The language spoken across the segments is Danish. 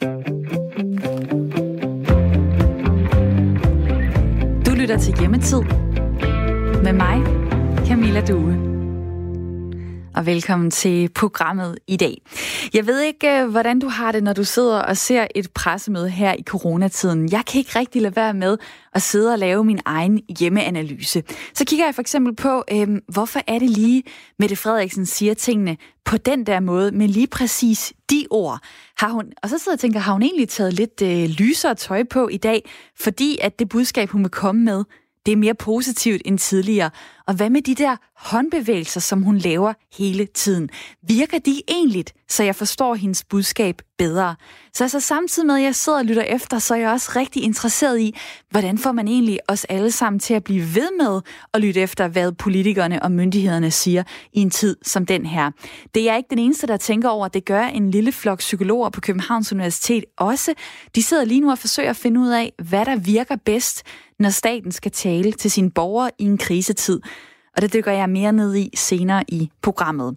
Du lytter til Hjemmetid med mig, Camilla Due og velkommen til programmet i dag. Jeg ved ikke, øh, hvordan du har det, når du sidder og ser et pressemøde her i coronatiden. Jeg kan ikke rigtig lade være med at sidde og lave min egen hjemmeanalyse. Så kigger jeg for eksempel på, øhm, hvorfor er det lige, Mette Frederiksen siger tingene på den der måde, men lige præcis de ord. Har hun, og så sidder jeg og tænker, har hun egentlig taget lidt øh, lysere tøj på i dag, fordi at det budskab, hun vil komme med, det er mere positivt end tidligere. Og hvad med de der håndbevægelser, som hun laver hele tiden? Virker de egentlig, så jeg forstår hendes budskab bedre? Så altså samtidig med, at jeg sidder og lytter efter, så er jeg også rigtig interesseret i, hvordan får man egentlig os alle sammen til at blive ved med at lytte efter, hvad politikerne og myndighederne siger i en tid som den her. Det er ikke den eneste, der tænker over, det gør en lille flok psykologer på Københavns Universitet også. De sidder lige nu og forsøger at finde ud af, hvad der virker bedst, når staten skal tale til sine borgere i en krisetid. Og det dykker jeg mere ned i senere i programmet.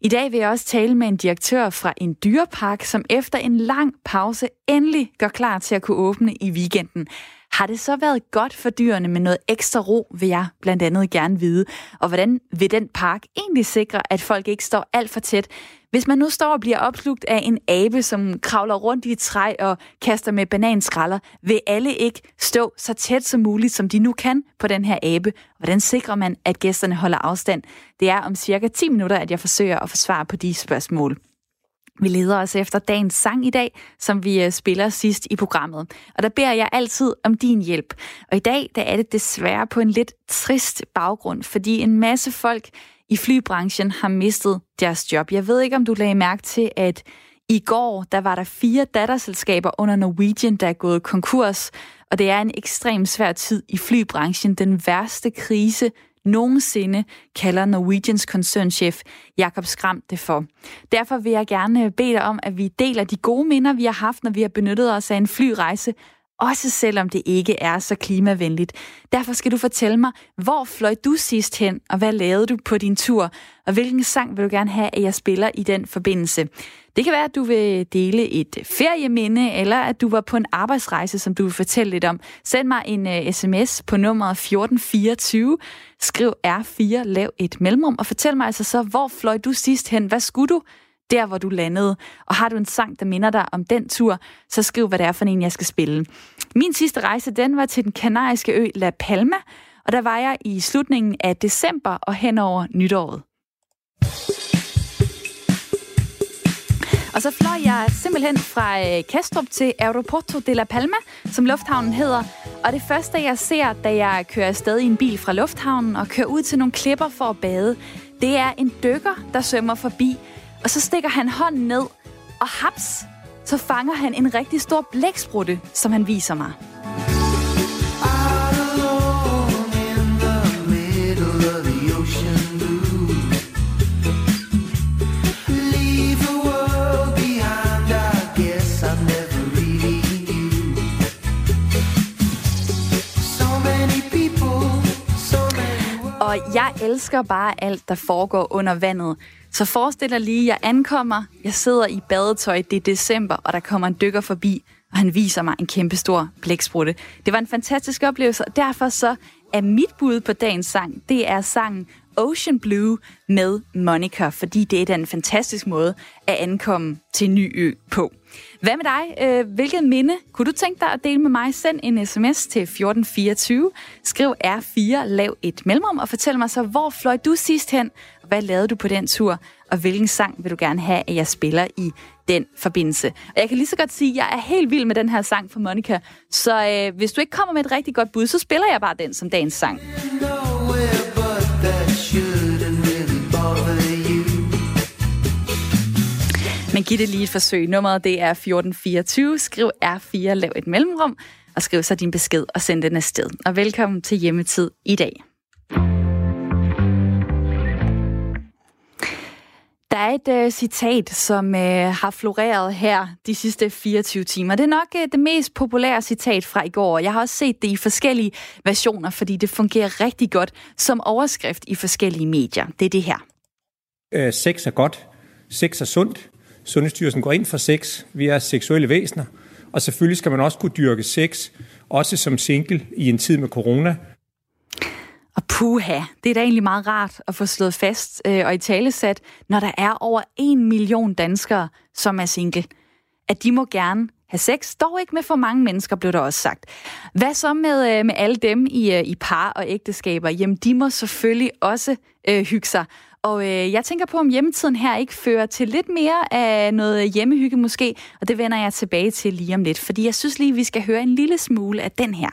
I dag vil jeg også tale med en direktør fra en dyrepark, som efter en lang pause endelig gør klar til at kunne åbne i weekenden. Har det så været godt for dyrene med noget ekstra ro, vil jeg blandt andet gerne vide. Og hvordan vil den park egentlig sikre, at folk ikke står alt for tæt, hvis man nu står og bliver opslugt af en abe, som kravler rundt i et træ og kaster med bananskralder, vil alle ikke stå så tæt som muligt, som de nu kan på den her abe. Hvordan sikrer man, at gæsterne holder afstand? Det er om cirka 10 minutter, at jeg forsøger at få svar på de spørgsmål. Vi leder os efter dagens sang i dag, som vi øh, spiller sidst i programmet. Og der beder jeg altid om din hjælp. Og i dag der er det desværre på en lidt trist baggrund, fordi en masse folk i flybranchen har mistet deres job. Jeg ved ikke, om du lagde mærke til, at i går der var der fire datterselskaber under Norwegian, der er gået konkurs, og det er en ekstremt svær tid i flybranchen. Den værste krise nogensinde, kalder Norwegians koncernchef Jakob Skram det for. Derfor vil jeg gerne bede dig om, at vi deler de gode minder, vi har haft, når vi har benyttet os af en flyrejse, også selvom det ikke er så klimavenligt. Derfor skal du fortælle mig, hvor fløj du sidst hen, og hvad lavede du på din tur, og hvilken sang vil du gerne have, at jeg spiller i den forbindelse. Det kan være, at du vil dele et ferieminde, eller at du var på en arbejdsrejse, som du vil fortælle lidt om. Send mig en øh, uh, sms på nummeret 1424. Skriv R4, lav et mellemrum, og fortæl mig altså så, hvor fløj du sidst hen? Hvad skulle du? Der, hvor du landede. Og har du en sang, der minder dig om den tur, så skriv, hvad det er for en, jeg skal spille. Min sidste rejse, den var til den kanariske ø La Palma, og der var jeg i slutningen af december og hen over nytåret. Og så fløj jeg simpelthen fra øh, Kastrup til Aeroporto de la Palma, som lufthavnen hedder. Og det første, jeg ser, da jeg kører afsted i en bil fra lufthavnen og kører ud til nogle klipper for at bade, det er en dykker, der svømmer forbi, og så stikker han hånden ned, og haps, så fanger han en rigtig stor blæksprutte, som han viser mig. Og jeg elsker bare alt, der foregår under vandet. Så forestil dig lige, jeg ankommer, jeg sidder i badetøj, det er december, og der kommer en dykker forbi, og han viser mig en kæmpe stor blæksprutte. Det var en fantastisk oplevelse, og derfor så er mit bud på dagens sang, det er sangen Ocean Blue med Monica, fordi det er den fantastisk måde at ankomme til en ny ø på. Hvad med dig? Øh, hvilket minde kunne du tænke dig at dele med mig? Send en sms til 1424. Skriv R4, lav et mellemrum og fortæl mig så, hvor fløj du sidst hen? Hvad lavede du på den tur? Og hvilken sang vil du gerne have, at jeg spiller i den forbindelse? Og jeg kan lige så godt sige, at jeg er helt vild med den her sang fra Monica. Så øh, hvis du ikke kommer med et rigtig godt bud, så spiller jeg bare den som dagens sang. Men giv det lige et forsøg. Nummeret det er 1424. Skriv R4, lav et mellemrum, og skriv så din besked og send den afsted. Og velkommen til Hjemmetid i dag. Der er et uh, citat, som uh, har floreret her de sidste 24 timer. Det er nok uh, det mest populære citat fra i går. Jeg har også set det i forskellige versioner, fordi det fungerer rigtig godt som overskrift i forskellige medier. Det er det her. Uh, sex er godt. Sex er sundt. Sundhedsstyrelsen går ind for sex. Vi er seksuelle væsener. Og selvfølgelig skal man også kunne dyrke sex, også som single i en tid med corona. Og puha, det er da egentlig meget rart at få slået fast øh, og i talesat, når der er over en million danskere, som er single. At de må gerne have sex, dog ikke med for mange mennesker, blev der også sagt. Hvad så med, øh, med alle dem i, øh, i par og ægteskaber? Jamen, de må selvfølgelig også øh, hygge sig. Og øh, jeg tænker på, om hjemmetiden her ikke fører til lidt mere af noget hjemmehygge måske, og det vender jeg tilbage til lige om lidt, fordi jeg synes lige, vi skal høre en lille smule af den her.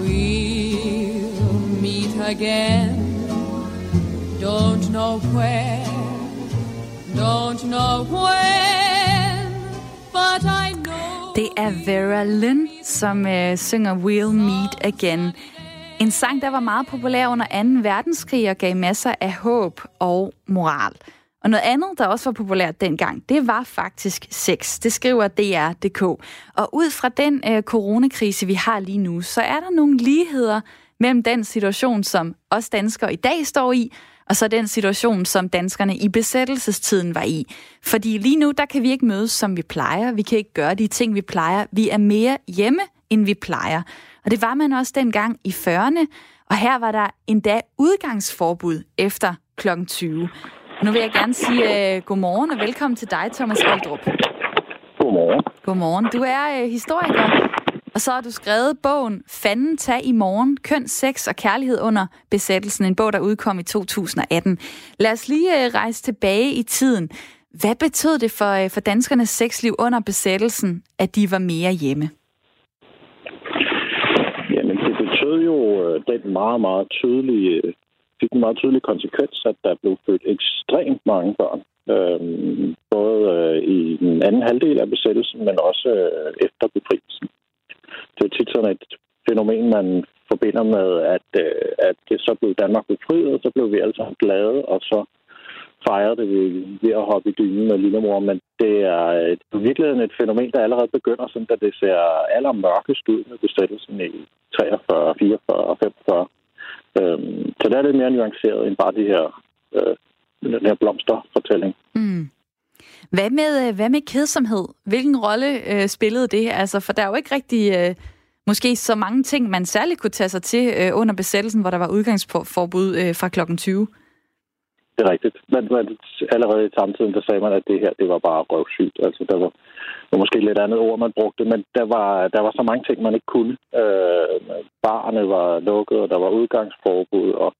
We'll meet again. Don't know where. Don't know when. But I det er Vera Lynn, som øh, synger We'll Meet Again. En sang, der var meget populær under 2. verdenskrig og gav masser af håb og moral. Og noget andet, der også var populært dengang, det var faktisk sex. Det skriver DR.dk. Og ud fra den øh, coronakrise, vi har lige nu, så er der nogle ligheder mellem den situation, som os danskere i dag står i, og så den situation, som danskerne i besættelsestiden var i. Fordi lige nu, der kan vi ikke mødes, som vi plejer. Vi kan ikke gøre de ting, vi plejer. Vi er mere hjemme, end vi plejer. Og det var man også dengang i 40'erne, og her var der endda udgangsforbud efter kl. 20. Nu vil jeg gerne sige uh, godmorgen og velkommen til dig, Thomas Aldrup. Godmorgen. Godmorgen. Du er uh, historiker, og så har du skrevet bogen Fanden tag i morgen, køn, sex og kærlighed under besættelsen. En bog, der udkom i 2018. Lad os lige øh, rejse tilbage i tiden. Hvad betød det for, øh, for danskernes sexliv under besættelsen, at de var mere hjemme? Jamen, det betød jo øh, den meget, meget tydelige fik en meget tydelig konsekvens, at der blev født ekstremt mange børn. Øhm, både øh, i den anden halvdel af besættelsen, men også øh, efter befrielsen. Det er tit sådan et fænomen, man forbinder med, at, øh, at det så blev Danmark befriet, så blev vi alle sammen glade, og så fejrede det ved, ved at hoppe i dynen med lillemor, men det er øh, i virkeligheden et fænomen, der allerede begynder, sådan, da det ser allermørkest ud med besættelsen i 43, 44 og 45. Øhm, så der er det mere nuanceret end bare de her, øh, den her blomsterfortælling. Mm. Hvad med, øh, hvad med kedsomhed? Hvilken rolle øh, spillede det? Altså, for der er jo ikke rigtig øh, måske så mange ting, man særligt kunne tage sig til øh, under besættelsen, hvor der var udgangsforbud øh, fra klokken 20. Det er rigtigt. Men, men allerede i samtiden, der sagde man, at det her, det var bare røvsygt. Altså, der var, der var måske lidt andet ord, man brugte, men der var, der var så mange ting, man ikke kunne. Øh, barne var lukket, og der var udgangsforbud, og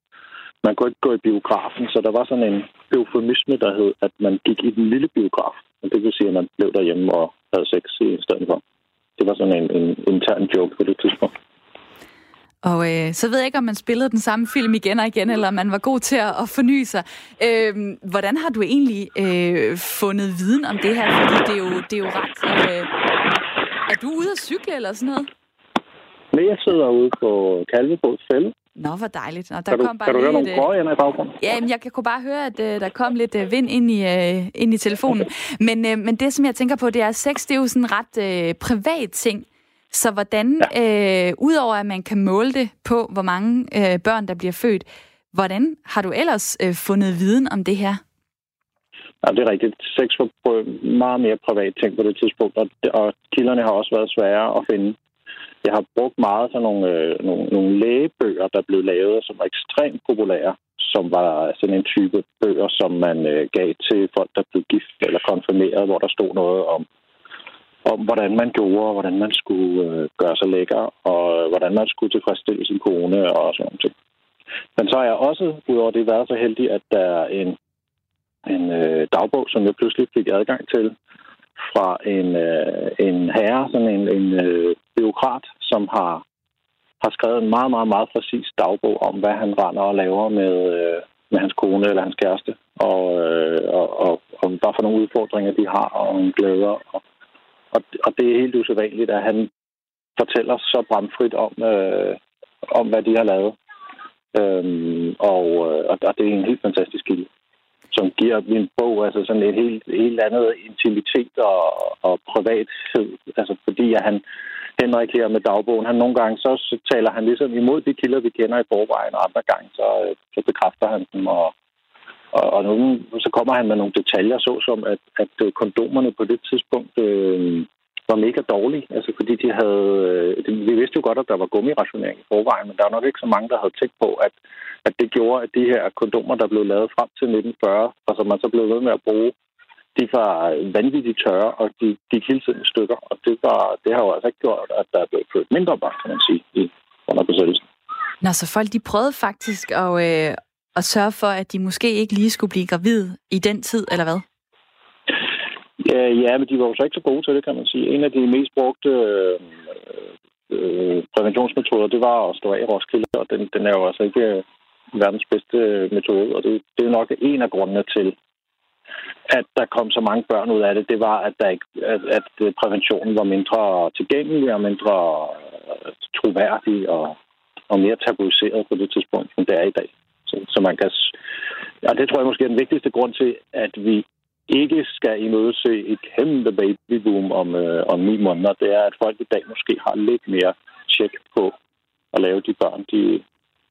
man kunne ikke gå i biografen, så der var sådan en eufemisme, der hed, at man gik i den lille biograf. Og det vil sige, at man blev derhjemme og havde sex i stedet for. Det var sådan en, en intern joke på det tidspunkt. Og øh, så ved jeg ikke, om man spillede den samme film igen og igen, eller om man var god til at, at forny sig. Øh, hvordan har du egentlig øh, fundet viden om det her? Fordi det er jo, det er jo ret... Øh, er du ude at cykle eller sådan noget? Nej, jeg sidder ude på Kalvebåds fælde. Nå, hvor dejligt. Og der kan, du, kom bare kan du høre nogle gråjender i baggrunden? Ja, men jeg kan kunne bare høre, at uh, der kom lidt uh, vind ind i, uh, ind i telefonen. Okay. Men, uh, men det, som jeg tænker på, det er, at sex det er jo sådan en ret uh, privat ting. Så hvordan, ja. øh, udover at man kan måle det på, hvor mange øh, børn, der bliver født, hvordan har du ellers øh, fundet viden om det her? Ja, det er rigtigt. Sex var meget mere privat ting på det tidspunkt, og, og kilderne har også været svære at finde. Jeg har brugt meget sådan nogle, øh, nogle, nogle lægebøger, der blev lavet, som var ekstremt populære, som var sådan en type bøger, som man øh, gav til folk, der blev gift eller konfirmeret, hvor der stod noget om om, hvordan man gjorde, og hvordan man skulle øh, gøre sig lækker, og hvordan man skulle tilfredsstille sin kone og sådan noget. Men så har jeg også, udover det, været så heldig, at der er en, en øh, dagbog, som jeg pludselig fik adgang til, fra en, øh, en herre, sådan en, en øh, byråkrat, som har, har skrevet en meget, meget, meget præcis dagbog om, hvad han render og laver med, øh, med hans kone eller hans kæreste, og, øh, og, og, og hvad for nogle udfordringer de har, og glæder, og og, og det er helt usædvanligt, at han fortæller så bramfrit om, øh, om hvad de har lavet. Øhm, og, øh, og det er en helt fantastisk kilde, som giver min bog altså sådan et helt, helt andet intimitet og, og privathed. Altså fordi at han, Henrik her med dagbogen, han nogle gange, så, taler han ligesom imod de kilder, vi kender i forvejen, og andre gange, så, øh, så bekræfter han dem, og, og, og nogle, så kommer han med nogle detaljer, såsom at, at øh, kondomerne på det tidspunkt øh, var mega dårlige, altså fordi de havde, øh, vi vidste jo godt, at der var gummirationering i forvejen, men der var nok ikke så mange, der havde tænkt på, at, at det gjorde, at de her kondomer, der blev lavet frem til 1940, og som man så blev ved med at bruge, de var vanvittigt tørre, og de gik hele tiden i stykker. Og det, var, det har jo altså ikke gjort, at der er blevet født mindre børn, kan man sige, i, under besættelsen. Nå, så folk de prøvede faktisk at, øh, at sørge for, at de måske ikke lige skulle blive gravid i den tid, eller hvad? Ja, ja, men de var jo så ikke så gode til det, kan man sige. En af de mest brugte øh, øh, præventionsmetoder, det var at stå af i Roskilde, og den, den er jo altså ikke øh, verdens bedste metode, og det, det er nok en af grundene til, at der kom så mange børn ud af det, det var, at, der ikke, at, at øh, præventionen var mindre tilgængelig og mindre øh, troværdig og, og mere tabuiseret på det tidspunkt, end det er i dag. Så, så man kan... Ja, det tror jeg måske er den vigtigste grund til, at vi ikke skal imødese et kæmpe babyboom om, øh, om ni måneder, det er, at folk i dag måske har lidt mere tjek på at lave de børn, de,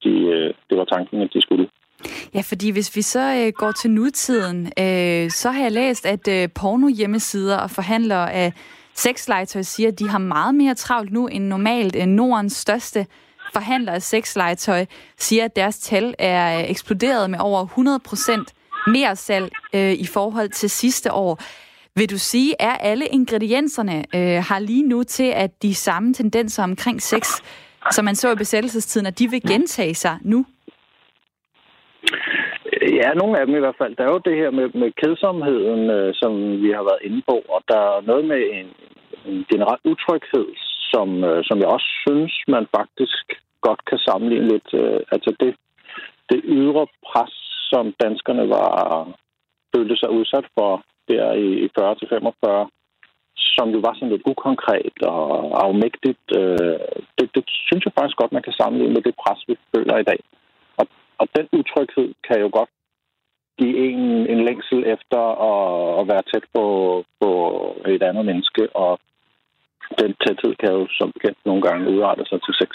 de, øh, det var tanken, at de skulle. Ja, fordi hvis vi så øh, går til nutiden, øh, så har jeg læst, at øh, porno-hjemmesider og forhandlere af sexlegetøj siger, at de har meget mere travlt nu end normalt. Øh, Nordens største forhandler af sexlegetøj siger, at deres tal er øh, eksploderet med over 100 procent mere salg øh, i forhold til sidste år. Vil du sige, er alle ingredienserne øh, har lige nu til, at de samme tendenser omkring sex, som man så i besættelsestiden, at de vil gentage sig nu? Ja, nogle af dem i hvert fald. Der er jo det her med, med kedsomheden, øh, som vi har været inde på, og der er noget med en, en generel utryghed, som, øh, som jeg også synes, man faktisk godt kan sammenligne lidt. Øh, altså det, det ydre pres, som danskerne var følte sig udsat for der i, i 40 til 45, som jo var sådan lidt ukonkret og afmægtigt. Øh, det, det synes jeg faktisk godt, man kan sammenligne med det pres, vi føler i dag. Og, den utryghed kan jo godt give en en længsel efter at, at være tæt på, på et andet menneske, og den tæthed kan jo som bekendt nogle gange udrette sig til sex.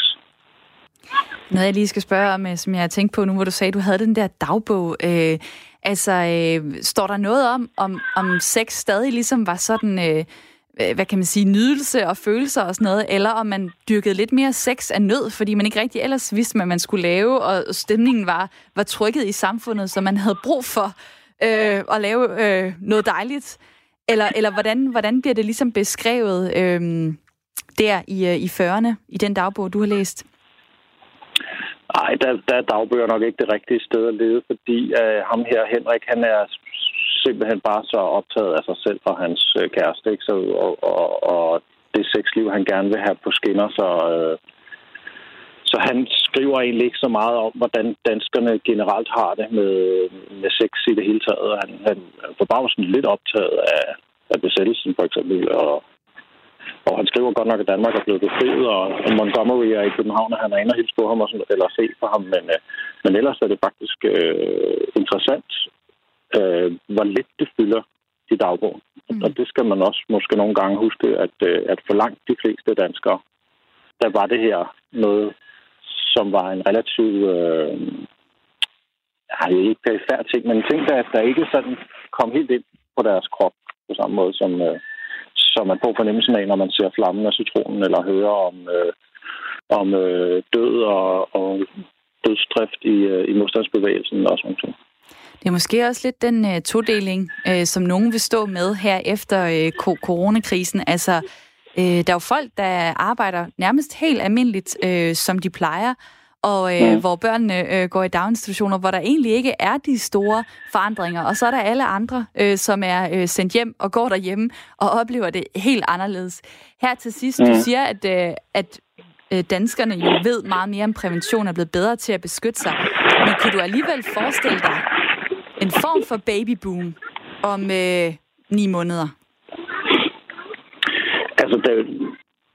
Noget, jeg lige skal spørge om, øh, som jeg har tænkt på nu, hvor du sagde, at du havde den der dagbog. Øh, altså, øh, står der noget om, om, om sex stadig ligesom var sådan... Øh, Øh, hvad kan man sige, nydelse og følelser og sådan noget, eller om man dyrkede lidt mere sex af nød, fordi man ikke rigtig ellers vidste, hvad man skulle lave, og stemningen var, var trykket i samfundet, så man havde brug for øh, at lave øh, noget dejligt. Eller, eller hvordan, hvordan bliver det ligesom beskrevet øh, der i, øh, i 40'erne, i den dagbog, du har læst? Nej, der, der er dagbøger nok ikke det rigtige sted at lede, fordi øh, ham her, Henrik, han er simpelthen bare så optaget af sig selv og hans øh, kæreste, ikke? Så, og, og, og det sexliv, han gerne vil have på skinner, så, øh, så han skriver egentlig ikke så meget om, hvordan danskerne generelt har det med, med sex i det hele taget. Han, han er forbavsende lidt optaget af, af besættelsen, for eksempel, og, og han skriver godt nok, at Danmark er blevet befriet, og Montgomery er i København, og han er inde og hilse på ham, og sådan, eller se på ham, men, øh, men ellers er det faktisk øh, interessant øh, hvor lidt det fylder i dagbogen. Mm. Og det skal man også måske nogle gange huske, at, øh, at for langt de fleste danskere, der var det her noget, som var en relativt... Øh, ja, ikke perifær ting, men ting, der, der ikke sådan kom helt ind på deres krop på samme måde, som, øh, som man får fornemmelsen af, når man ser flammen af citronen, eller hører om, øh, om øh, død og, og dødsdrift i, øh, i modstandsbevægelsen og sådan noget. Det er måske også lidt den uh, todeling, uh, som nogen vil stå med her efter uh, coronakrisen. Altså, uh, der er jo folk, der arbejder nærmest helt almindeligt, uh, som de plejer, og øh, mm. hvor børnene øh, går i daginstitutioner, hvor der egentlig ikke er de store forandringer. Og så er der alle andre, øh, som er øh, sendt hjem og går derhjemme og oplever det helt anderledes. Her til sidst, mm. du siger, at, øh, at øh, danskerne jo ved meget mere om prævention og er blevet bedre til at beskytte sig. Men kunne du alligevel forestille dig, en form for babyboom om øh, ni måneder? Altså, det,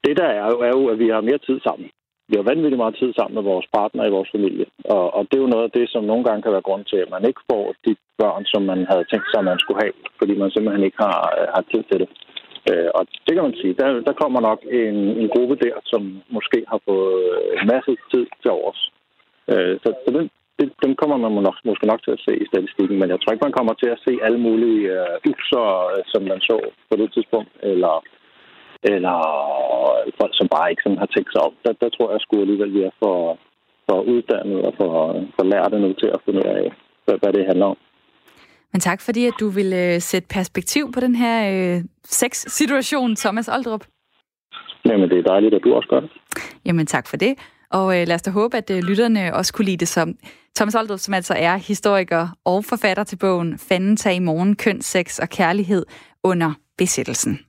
det der er jo, er jo, at vi har mere tid sammen. Vi har vanvittigt meget tid sammen med vores partner i vores familie. Og, og det er jo noget af det, som nogle gange kan være grund til, at man ikke får de børn, som man havde tænkt sig, at man skulle have, fordi man simpelthen ikke har, øh, har tid til det. Øh, og det kan man sige, der, der kommer nok en, en gruppe der, som måske har fået øh, en masse tid til overs. Øh, så, så den, det, dem kommer man nok, måske nok til at se i statistikken, men jeg tror ikke, man kommer til at se alle mulige uh, user, som man så på det tidspunkt, eller, eller folk, som bare ikke sådan har tænkt sig om. Der, der tror jeg sgu alligevel, vi er for, for uddannet og for, for lærte nu til at finde ud af, hvad, hvad det handler om. Men tak fordi, at du vil øh, sætte perspektiv på den her øh, sex-situation, Thomas Oldrup. Jamen, det er dejligt, at du også gør det. Jamen, tak for det. Og øh, lad os da håbe, at øh, lytterne også kunne lide det som Thomas Oldrup, som altså er historiker og forfatter til bogen Fanden tag i morgen, køn, sex og kærlighed under besættelsen.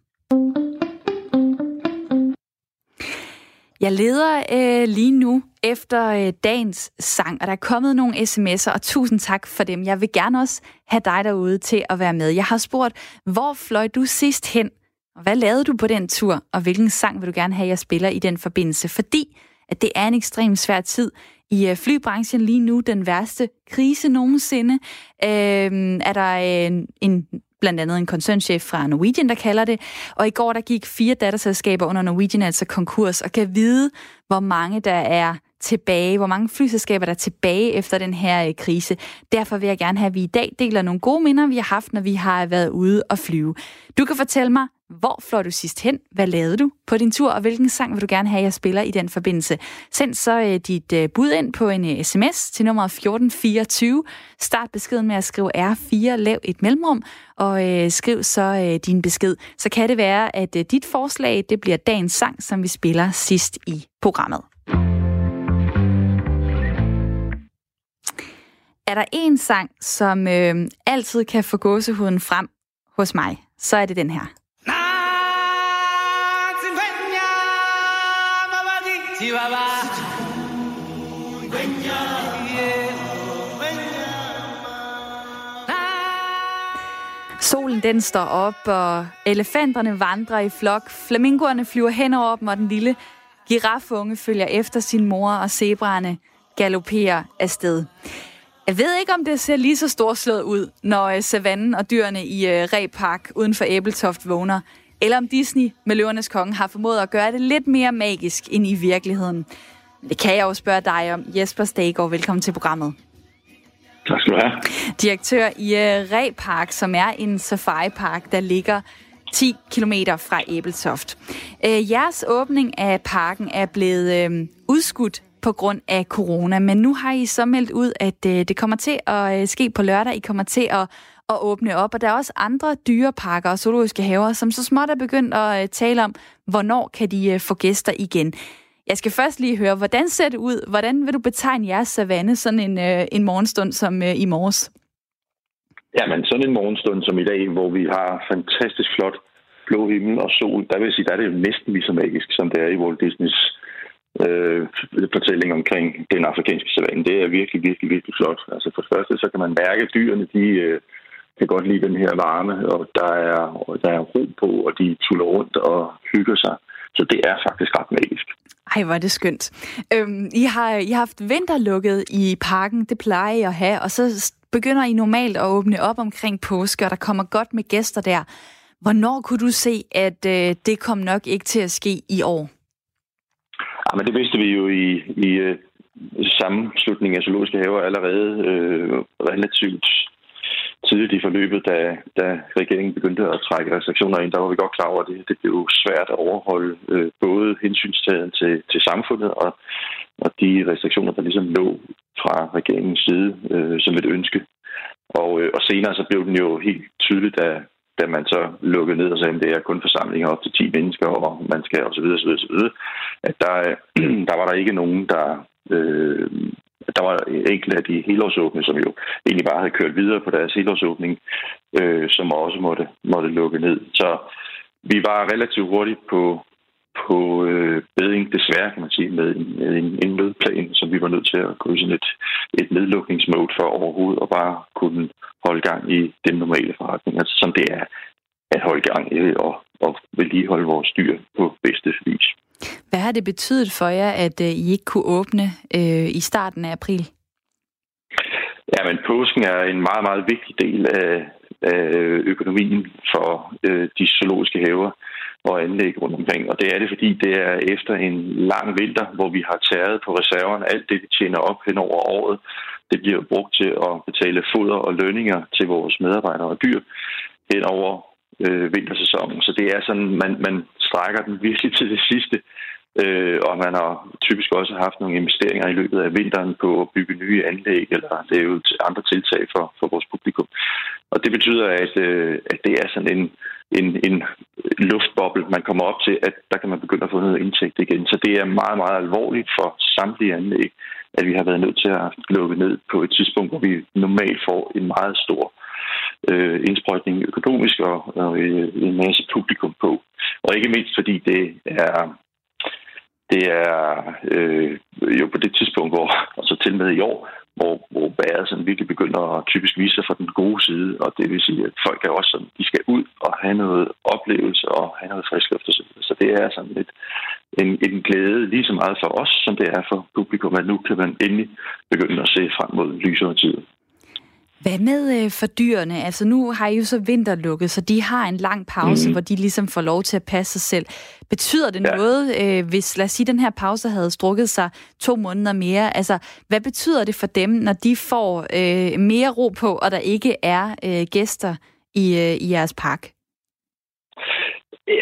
Jeg leder øh, lige nu efter øh, dagens sang, og der er kommet nogle sms'er, og tusind tak for dem. Jeg vil gerne også have dig derude til at være med. Jeg har spurgt, hvor fløj du sidst hen? Og hvad lavede du på den tur? Og hvilken sang vil du gerne have, jeg spiller i den forbindelse? Fordi at det er en ekstremt svær tid i øh, flybranchen lige nu, den værste krise nogensinde. Øh, er der en, en blandt andet en koncernchef fra Norwegian, der kalder det. Og i går der gik fire datterselskaber under Norwegian altså konkurs, og kan vide, hvor mange der er tilbage, hvor mange flyselskaber der er tilbage efter den her øh, krise. Derfor vil jeg gerne have, at vi i dag deler nogle gode minder, vi har haft, når vi har været ude og flyve. Du kan fortælle mig, hvor fløj du sidst hen? Hvad lavede du på din tur? Og hvilken sang vil du gerne have, jeg spiller i den forbindelse? Send så uh, dit uh, bud ind på en uh, sms til nummer 1424. Start beskeden med at skrive R4, lav et mellemrum, og uh, skriv så uh, din besked. Så kan det være, at uh, dit forslag det bliver dagens sang, som vi spiller sidst i programmet. Er der en sang, som øh, altid kan få gåsehuden frem hos mig, så er det den her. Solen den står op, og elefanterne vandrer i flok. Flamingoerne flyver hen over dem, og den lille girafunge følger efter sin mor, og zebraerne galopperer afsted. Jeg ved ikke, om det ser lige så storslået ud, når øh, savannen og dyrene i øh, uh, Repark uden for Æbeltoft vågner, eller om Disney med Løvernes Konge har formået at gøre det lidt mere magisk end i virkeligheden. Det kan jeg jo spørge dig om. Jesper Stegård, velkommen til programmet. Tak skal du have. Direktør i uh, Repark, som er en safari-park, der ligger 10 km fra Æbeltoft. Uh, jeres åbning af parken er blevet uh, udskudt på grund af corona. Men nu har I så meldt ud, at øh, det kommer til at øh, ske på lørdag. I kommer til at, at åbne op. Og der er også andre dyreparker og zoologiske haver, som så småt er begyndt at øh, tale om, hvornår kan de øh, få gæster igen. Jeg skal først lige høre, hvordan ser det ud? Hvordan vil du betegne jeres savanne sådan en, øh, en morgenstund som i morges? Jamen, sådan en morgenstund som i dag, hvor vi har fantastisk flot blå himmel og sol, der vil jeg sige, der er det næsten lige så magisk, som det er i Walt Disneys øh, fortælling omkring den afrikanske savanne. Det er virkelig, virkelig, virkelig flot. Altså for det første, så kan man mærke, at dyrene, de øh, kan godt lide den her varme, og der er, og der er ro på, og de tuller rundt og hygger sig. Så det er faktisk ret magisk. Ej, hvor er det skønt. Øhm, I, har, I har haft vinterlukket i parken, det plejer I at have, og så begynder I normalt at åbne op omkring påske, og der kommer godt med gæster der. Hvornår kunne du se, at øh, det kom nok ikke til at ske i år? Ja, men det vidste vi jo i, i uh, sammenslutningen af zoologiske haver allerede uh, relativt tidligt i forløbet, da, da regeringen begyndte at trække restriktioner ind, der var vi godt klar over, at det, det blev svært at overholde øh, både hensynstagen til, til samfundet og, og de restriktioner, der ligesom lå fra regeringens side øh, som et ønske. Og, øh, og senere så blev den jo helt tydeligt, da, da man så lukkede ned og sagde, at det er kun forsamlinger op til 10 mennesker, og man skal osv. osv., osv. At der, der var der ikke nogen, der... Øh, der var enkelte af de helårsåbne, som jo egentlig bare havde kørt videre på deres helårsåbning, øh, som også måtte, måtte lukke ned. Så vi var relativt hurtigt på, på øh, bedring, desværre kan man sige, med, en, en, en nødplan, som vi var nødt til at gå i sådan et, et nedlukningsmode for overhovedet, og bare kunne holde gang i den normale forretning, altså som det er at holde gang i og, og vedligeholde vores dyr på bedste vis. Hvad har det betydet for jer, at øh, I ikke kunne åbne øh, i starten af april? Ja, men påsken er en meget, meget vigtig del af, af økonomien for øh, de zoologiske haver. og anlæg rundt omkring. Og det er det, fordi det er efter en lang vinter, hvor vi har tæret på reserverne alt det, vi tjener op hen over året. Det bliver brugt til at betale foder og lønninger til vores medarbejdere og dyr hen over øh, vintersæsonen. Så det er sådan, man, man strækker den virkelig til det sidste. Øh, og man har typisk også haft nogle investeringer i løbet af vinteren på at bygge nye anlæg eller lave andre tiltag for, for vores publikum. Og det betyder, at, øh, at det er sådan en, en, en luftboble, man kommer op til, at der kan man begynde at få noget indtægt igen. Så det er meget, meget alvorligt for samtlige anlæg, at vi har været nødt til at lukke ned på et tidspunkt, hvor vi normalt får en meget stor øh, indsprøjtning økonomisk og, og øh, en masse publikum på. Og ikke mindst fordi det er det er øh, jo på det tidspunkt, hvor, altså til med i år, hvor, hvor vejret sådan virkelig begynder at typisk vise sig fra den gode side, og det vil sige, at folk er også sådan, de skal ud og have noget oplevelse og have noget frisk luft osv. Så det er sådan lidt en, en glæde lige så meget for os, som det er for publikum, at nu kan man endelig begynde at se frem mod lysere tider. Hvad med øh, for dyrene? Altså nu har I jo så vinterlukket, så de har en lang pause, mm. hvor de ligesom får lov til at passe sig selv. Betyder det ja. noget, øh, hvis lad os sige, den her pause havde strukket sig to måneder mere? Altså, hvad betyder det for dem, når de får øh, mere ro på, og der ikke er øh, gæster i, øh, i jeres park?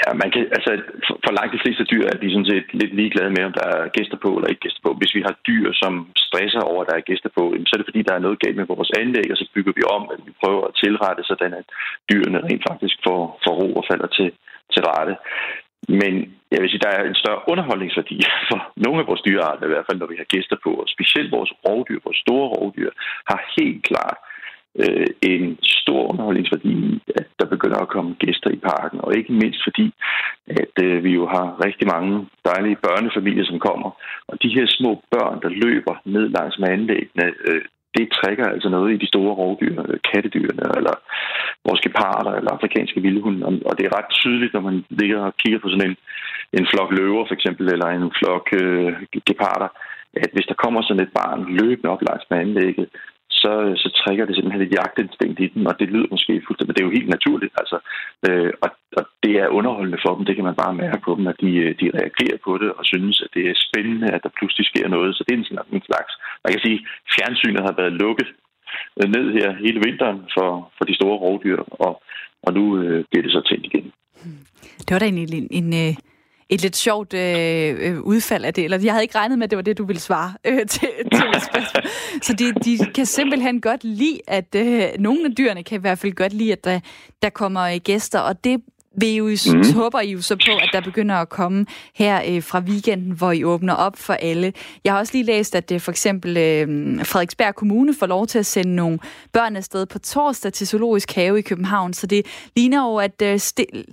Ja, man kan, altså, for langt de fleste dyr er de sådan set lidt ligeglade med, om der er gæster på eller ikke gæster på. Hvis vi har dyr, som stresser over, at der er gæster på, så er det fordi, der er noget galt med vores anlæg, og så bygger vi om, at vi prøver at tilrette, sådan at dyrene rent faktisk får, får ro og falder til, til rette. Men jeg vil sige, der er en større underholdningsværdi for nogle af vores dyrearter, i hvert fald når vi har gæster på, og specielt vores rovdyr, vores store rovdyr, har helt klart øh, en stor underholdningsværdi at der begynder at komme gæster i parken. Og ikke mindst fordi, at øh, vi jo har rigtig mange dejlige børnefamilier, som kommer. Og de her små børn, der løber ned langs med anlæggene, øh, det trækker altså noget i de store rovdyr, øh, kattedyrene, eller vores geparder, eller afrikanske vildhunde. Og det er ret tydeligt, når man ligger og kigger på sådan en, en flok løver, for eksempel, eller en flok øh, geparder, at hvis der kommer sådan et barn løbende op langs med anlægget, så, øh, så trækker det simpelthen et jagtinstinkt i dem, og det lyder måske fuldstændig, men det er jo helt naturligt. Altså, øh, og, og det er underholdende for dem, det kan man bare mærke på dem, at de, øh, de reagerer på det og synes, at det er spændende, at der pludselig sker noget. Så det er en, en slags, man kan sige, fjernsynet har været lukket øh, ned her hele vinteren for, for de store rovdyr, og, og nu øh, bliver det så tændt igen. Det var da en, en, en, et lidt sjovt øh, øh, udfald af det. Eller jeg havde ikke regnet med, at det var det, du ville svare øh, til, til spørgsmål. Så de, de kan simpelthen godt lide, at øh, nogle af dyrene kan i hvert fald godt lide, at der, der kommer øh, gæster, og det vil jo, mm. håber I jo så på, at der begynder at komme her øh, fra weekenden, hvor I åbner op for alle. Jeg har også lige læst, at øh, for eksempel øh, Frederiksberg Kommune får lov til at sende nogle børn afsted på torsdag til Zoologisk Have i København, så det ligner jo, at øh,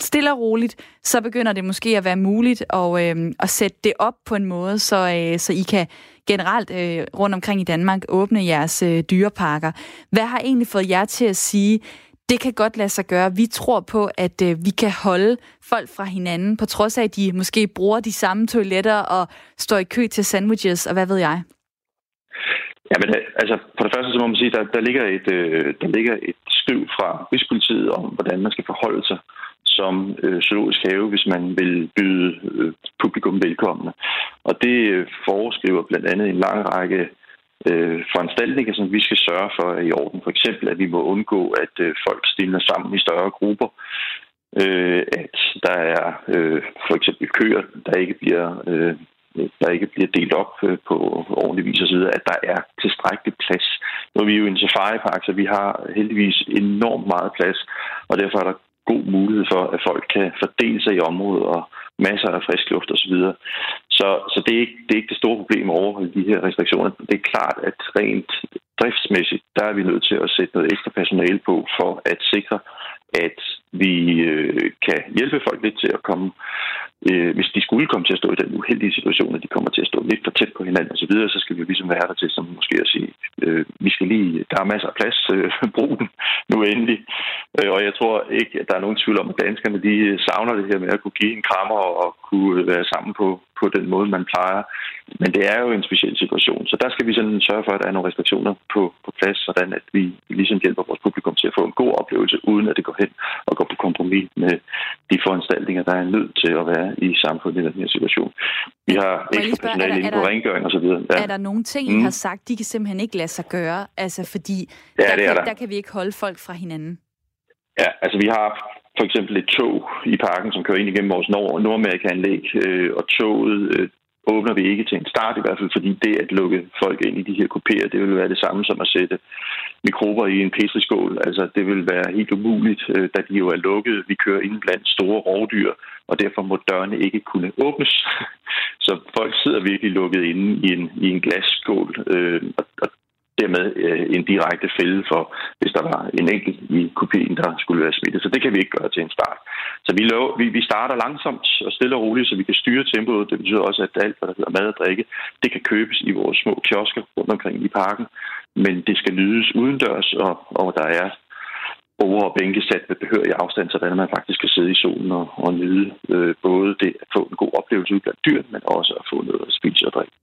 stille og roligt, så begynder det måske at være muligt at, øh, at sætte det op på en måde, så, øh, så I kan generelt øh, rundt omkring i Danmark åbne jeres øh, dyreparker. Hvad har egentlig fået jer til at sige, det kan godt lade sig gøre. Vi tror på, at øh, vi kan holde folk fra hinanden, på trods af, at de måske bruger de samme toiletter og står i kø til sandwiches, og hvad ved jeg? Ja, men øh, altså, for det første så må man sige, der, der, ligger et, øh, der ligger et skriv fra Rigspolitiet om, hvordan man skal forholde sig som øh, zoologisk have, hvis man vil byde øh, publikum velkomne. Og det øh, foreskriver blandt andet en lang række øh, Øh, foranstaltninger, som vi skal sørge for er i orden. For eksempel, at vi må undgå, at øh, folk stiller sammen i større grupper. Øh, at der er øh, for eksempel køer, der ikke bliver øh, der ikke bliver delt op øh, på ordentlig vis osv., at der er tilstrækkelig plads. Nu er vi jo en safaripark, så vi har heldigvis enormt meget plads, og derfor er der god mulighed for, at folk kan fordele sig i området og masser af frisk luft osv. Så, så det, er ikke, det er ikke det store problem at overholde de her restriktioner. Det er klart, at rent driftsmæssigt, der er vi nødt til at sætte noget ekstra personale på for at sikre, at vi øh, kan hjælpe folk lidt til at komme, øh, hvis de skulle komme til at stå i den uheldige situation, at de kommer til at stå lidt for tæt på hinanden osv., så, så skal vi jo ligesom være der til, som måske at sige, øh, vi skal lige, der er masser af plads, øh, brug den nu endelig. Øh, og jeg tror ikke, at der er nogen tvivl om, at danskerne de savner det her med at kunne give en krammer og, og kunne være sammen på, på den måde, man plejer. Men det er jo en speciel situation, så der skal vi sådan sørge for, at der er nogle restriktioner på, på plads, sådan at vi ligesom hjælper vores publikum til at få en god oplevelse, uden at det går hen og går på kompromis med de foranstaltninger, der er nødt til at være i samfundet i den her situation. Vi har ekstra personale inde på rengøring osv. Ja. Er der nogle ting, I mm. har sagt, de kan simpelthen ikke lade sig gøre? Altså fordi ja, der, kan, der. der kan vi ikke holde folk fra hinanden. Ja, altså vi har for eksempel et tog i parken, som kører ind igennem vores Nord- Nordamerika-anlæg, øh, og toget øh, åbner vi ikke til en start, i hvert fald fordi det at lukke folk ind i de her kopier, det vil være det samme som at sætte mikrober i en petriskål. Altså det vil være helt umuligt, øh, da de jo er lukket. Vi kører ind blandt store rovdyr, og derfor må dørene ikke kunne åbnes. Så folk sidder virkelig lukket inde i en, i en glasskål, øh, og, og dermed øh, en direkte fælde for, hvis der var en enkelt i kopien, der skulle være smittet. Så det kan vi ikke gøre til en start. Så vi, lov, vi, vi starter langsomt og stille og roligt, så vi kan styre tempoet. Det betyder også, at alt, hvad der hedder mad og drikke, det kan købes i vores små kiosker rundt omkring i parken. Men det skal nydes udendørs, og, og der er borde og bænke sat med behørig afstand, så man faktisk kan sidde i solen og, og nyde øh, både det at få en god oplevelse ud blandt dyr, men også at få noget at spise og drikke.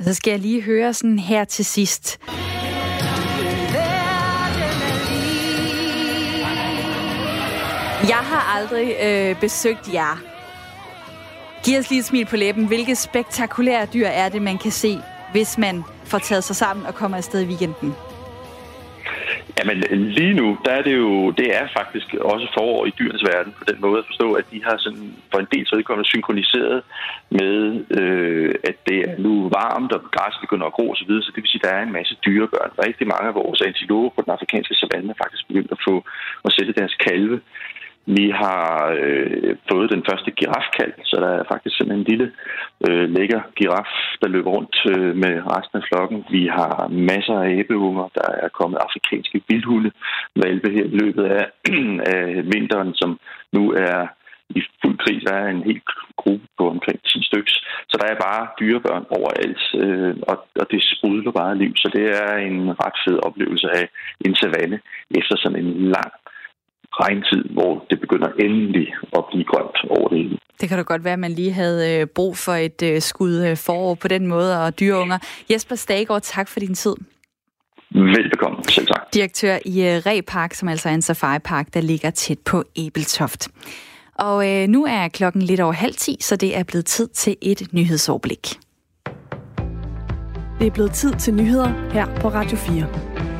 Og så skal jeg lige høre sådan her til sidst. Jeg har aldrig øh, besøgt jer. Giv os lige et smil på læben. Hvilke spektakulære dyr er det, man kan se, hvis man får taget sig sammen og kommer afsted i weekenden? Jamen lige nu, der er det jo, det er faktisk også forår i dyrenes verden på den måde at forstå, at de har sådan for en del vedkommende synkroniseret med, øh, at det er nu varmt, og græsset begynder at gro osv., så det vil sige, at der er en masse dyrebørn. Rigtig mange af vores antiloper på den afrikanske savanne er faktisk begyndt at få at sætte deres kalve vi har øh, fået den første girafkald, så der er faktisk sådan en lille øh, lækker giraf, der løber rundt øh, med resten af flokken. Vi har masser af æbeunger, der er kommet afrikanske vildhunde, valpe her i løbet af, af vinteren, som nu er i fuld krig. Der er en helt gruppe på omkring 10 stykker. Så der er bare dyrebørn overalt, øh, og, og det sprudler bare liv. Så det er en ret fed oplevelse af en savanne efter sådan en lang regntid, hvor det begynder endelig at blive grønt over det hele. Det kan da godt være, at man lige havde øh, brug for et øh, skud øh, forår på den måde, og dyreunger. Jesper Stagård, tak for din tid. Velbekomme, selv tak. Direktør i Repark, som altså er en safari-park, der ligger tæt på Ebeltoft. Og øh, nu er klokken lidt over halv ti, så det er blevet tid til et nyhedsoverblik. Det er blevet tid til nyheder her på Radio 4.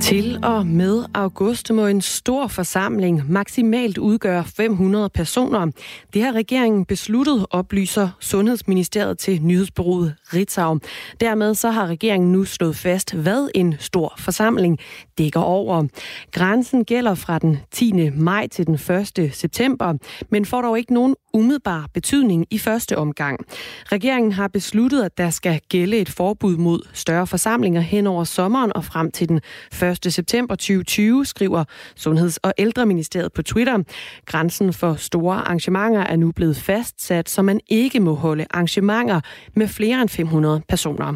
Til og med august må en stor forsamling maksimalt udgøre 500 personer. Det har regeringen besluttet, oplyser Sundhedsministeriet til nyhedsbureauet Ritzau. Dermed så har regeringen nu slået fast, hvad en stor forsamling dækker over. Grænsen gælder fra den 10. maj til den 1. september, men får dog ikke nogen umiddelbar betydning i første omgang. Regeringen har besluttet, at der skal gælde et forbud mod større forsamlinger hen over sommeren og frem til den 1. september 2020, skriver Sundheds- og Ældreministeriet på Twitter. Grænsen for store arrangementer er nu blevet fastsat, så man ikke må holde arrangementer med flere end 500 personer.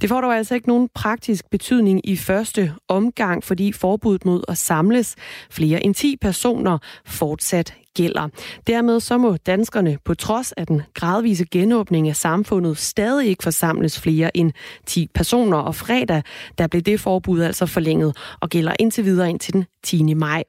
Det får dog altså ikke nogen praktisk betydning i første omgang, fordi forbuddet mod at samles flere end 10 personer fortsat gælder. Dermed så må danskerne på trods af den gradvise genåbning af samfundet stadig ikke forsamles flere end 10 personer, og fredag der blev det forbud altså forlænget og gælder indtil videre indtil den 10. maj.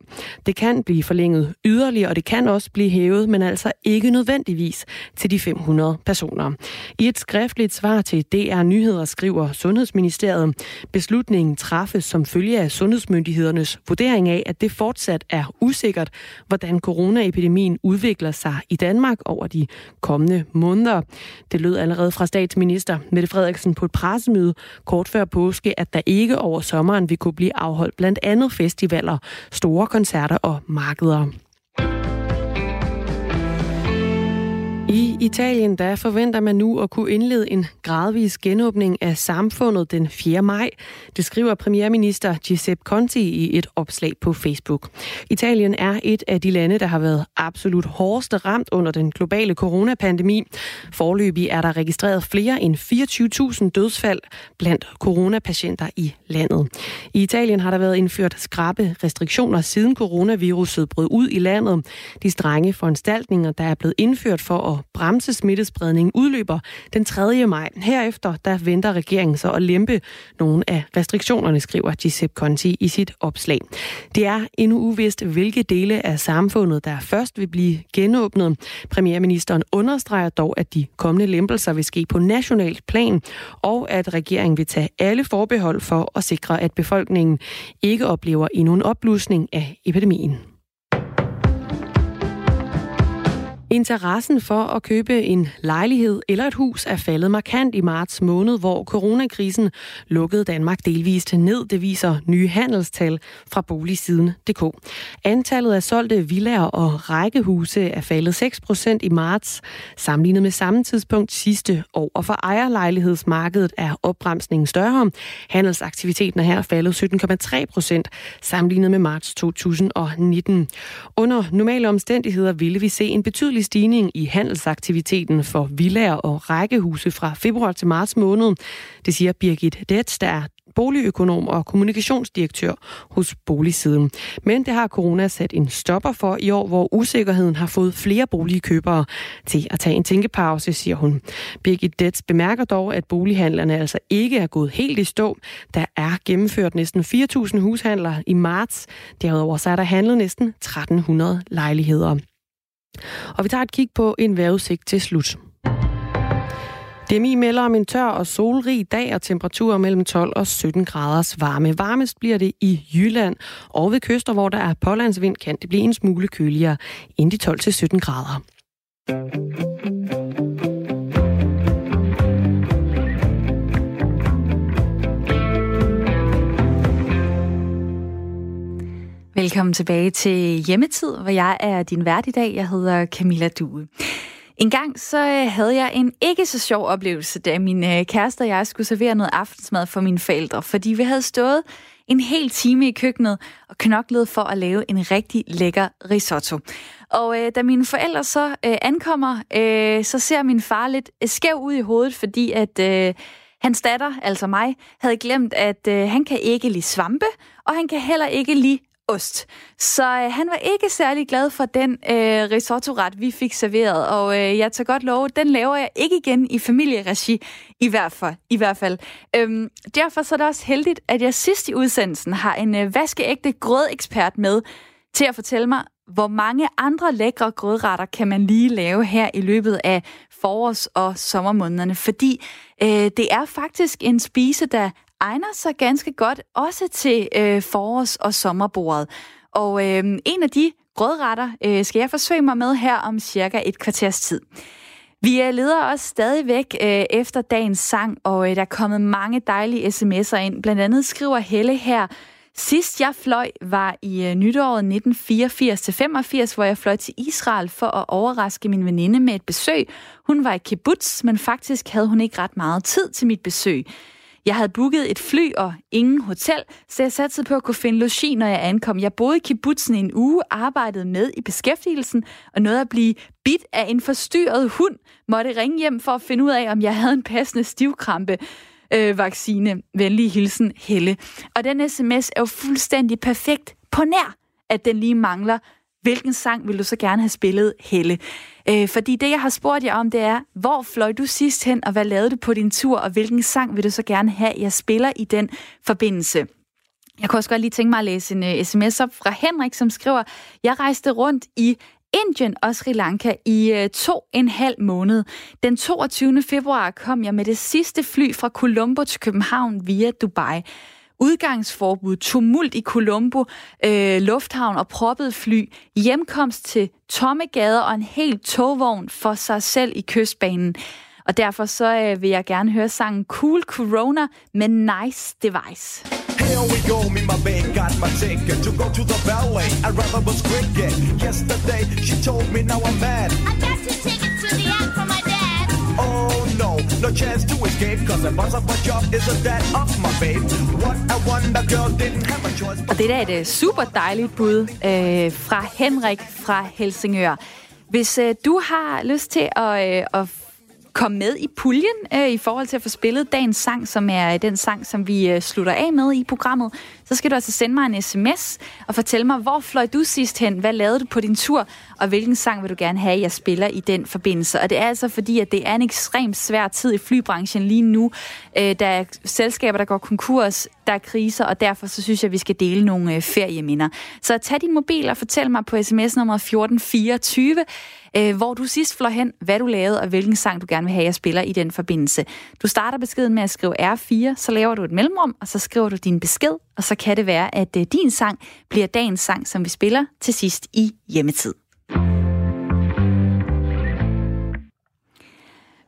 Det kan blive forlænget yderligere, og det kan også blive hævet, men altså ikke nødvendigvis til de 500 personer. I et skriftligt svar til DR Nyheder skriver Sundhedsministeriet, beslutningen træffes som følge af sundhedsmyndighedernes vurdering af, at det fortsat er usikkert, hvordan corona epidemien udvikler sig i Danmark over de kommende måneder. Det lød allerede fra statsminister Mette Frederiksen på et pressemøde kort før påske, at der ikke over sommeren vil kunne blive afholdt blandt andet festivaler store koncerter og markeder. I Italien der forventer man nu at kunne indlede en gradvis genåbning af samfundet den 4. maj. Det skriver premierminister Giuseppe Conte i et opslag på Facebook. Italien er et af de lande, der har været absolut hårdest ramt under den globale coronapandemi. Forløbig er der registreret flere end 24.000 dødsfald blandt coronapatienter i landet. I Italien har der været indført skrappe restriktioner siden coronaviruset brød ud i landet. De strenge foranstaltninger, der er blevet indført for at bremse smittespredningen udløber den 3. maj. Herefter der venter regeringen så at lempe nogle af restriktionerne, skriver Giuseppe Conti i sit opslag. Det er endnu uvist, hvilke dele af samfundet, der først vil blive genåbnet. Premierministeren understreger dog, at de kommende lempelser vil ske på nationalt plan, og at regeringen vil tage alle forbehold for at sikre, at befolkningen ikke oplever endnu en opblusning af epidemien. Interessen for at købe en lejlighed eller et hus er faldet markant i marts måned, hvor coronakrisen lukkede Danmark delvist ned, det viser nye handelstal fra boligsiden.dk. Antallet af solgte villaer og rækkehuse er faldet 6% i marts, sammenlignet med samme tidspunkt sidste år. Og for ejerlejlighedsmarkedet er opbremsningen større. Handelsaktiviteten er her faldet 17,3% sammenlignet med marts 2019. Under normale omstændigheder ville vi se en betydelig stigning i handelsaktiviteten for villaer og rækkehuse fra februar til marts måned. Det siger Birgit Detz, der er boligøkonom og kommunikationsdirektør hos Boligsiden. Men det har corona sat en stopper for i år, hvor usikkerheden har fået flere boligkøbere til at tage en tænkepause, siger hun. Birgit Detz bemærker dog, at bolighandlerne altså ikke er gået helt i stå. Der er gennemført næsten 4.000 hushandler i marts. Derudover så er der handlet næsten 1.300 lejligheder. Og vi tager et kig på en vejrudsigt til slut. DMI melder om en tør og solrig dag og temperaturer mellem 12 og 17 graders varme. Varmest bliver det i Jylland, og ved kyster, hvor der er pålandsvind, kan det blive en smule køligere, end de 12 til 17 grader. Velkommen tilbage til Hjemmetid, hvor jeg er din vært i dag. Jeg hedder Camilla Due. En gang så øh, havde jeg en ikke så sjov oplevelse, da min øh, kæreste og jeg skulle servere noget aftensmad for mine forældre, fordi vi havde stået en hel time i køkkenet og knoklet for at lave en rigtig lækker risotto. Og øh, da mine forældre så øh, ankommer, øh, så ser min far lidt øh, skæv ud i hovedet, fordi at øh, hans datter, altså mig, havde glemt, at øh, han kan ikke lide svampe, og han kan heller ikke lide ost. Så øh, han var ikke særlig glad for den øh, risotto-ret, vi fik serveret, og øh, jeg tager godt love, den laver jeg ikke igen i familieregi, i hvert fald. I hvert fald. Øhm, derfor så er det også heldigt, at jeg sidst i udsendelsen har en øh, vaskeægte grødekspert med til at fortælle mig, hvor mange andre lækre grødretter kan man lige lave her i løbet af forårs- og sommermånederne, fordi øh, det er faktisk en spise, der egner sig ganske godt også til øh, forårs- og sommerbordet. Og øh, en af de grødretter øh, skal jeg forsøge mig med her om cirka et kvarters tid. Vi øh, leder også stadigvæk øh, efter dagens sang, og øh, der er kommet mange dejlige sms'er ind. Blandt andet skriver Helle her, Sidst jeg fløj var i øh, nytåret 1984-85, hvor jeg fløj til Israel for at overraske min veninde med et besøg. Hun var i kibbutz, men faktisk havde hun ikke ret meget tid til mit besøg. Jeg havde booket et fly og ingen hotel, så jeg satte på at kunne finde logi, når jeg ankom. Jeg boede i kibbutzen en uge, arbejdede med i beskæftigelsen, og nåede at blive bit af en forstyrret hund. Måtte ringe hjem for at finde ud af, om jeg havde en passende stivkrampe. Øh, vaccine. Venlig hilsen, Helle. Og den sms er jo fuldstændig perfekt på nær, at den lige mangler hvilken sang vil du så gerne have spillet, Helle? Øh, fordi det, jeg har spurgt jer om, det er, hvor fløj du sidst hen, og hvad lavede du på din tur, og hvilken sang vil du så gerne have, jeg spiller i den forbindelse? Jeg kunne også godt lige tænke mig at læse en øh, uh, sms op fra Henrik, som skriver, jeg rejste rundt i Indien og Sri Lanka i uh, to en halv måned. Den 22. februar kom jeg med det sidste fly fra Colombo til København via Dubai udgangsforbud, tumult i Colombo øh, lufthavn og proppet fly, hjemkomst til tomme gader og en helt togvogn for sig selv i kystbanen. Og derfor så øh, vil jeg gerne høre sangen Cool Corona med Nice Device. Here we go, me my babe got my ticket to go to the ballet. I rather was cricket. Yesterday she told me now I'm mad. I got two tickets no, chance to escape, cause the boss of my job isn't that of my babe. What a wonder girl didn't have a choice. Og det er et øh, super dejligt bud øh, fra Henrik fra Helsingør. Hvis øh, du har lyst til at, øh, at komme med i puljen øh, i forhold til at få spillet dagens sang, som er øh, den sang, som vi øh, slutter af med i programmet, så skal du altså sende mig en sms og fortælle mig, hvor fløj du sidst hen, hvad lavede du på din tur, og hvilken sang vil du gerne have, jeg spiller i den forbindelse. Og det er altså fordi, at det er en ekstremt svær tid i flybranchen lige nu. Øh, der er selskaber, der går konkurs, der er kriser, og derfor så synes jeg, at vi skal dele nogle øh, ferieminder. Så tag din mobil og fortæl mig på sms nummer 1424, øh, hvor du sidst flår hen, hvad du lavede, og hvilken sang du gerne vil have, jeg spiller i den forbindelse. Du starter beskeden med at skrive R4, så laver du et mellemrum, og så skriver du din besked, og så kan det være, at øh, din sang bliver dagens sang, som vi spiller til sidst i hjemmetid.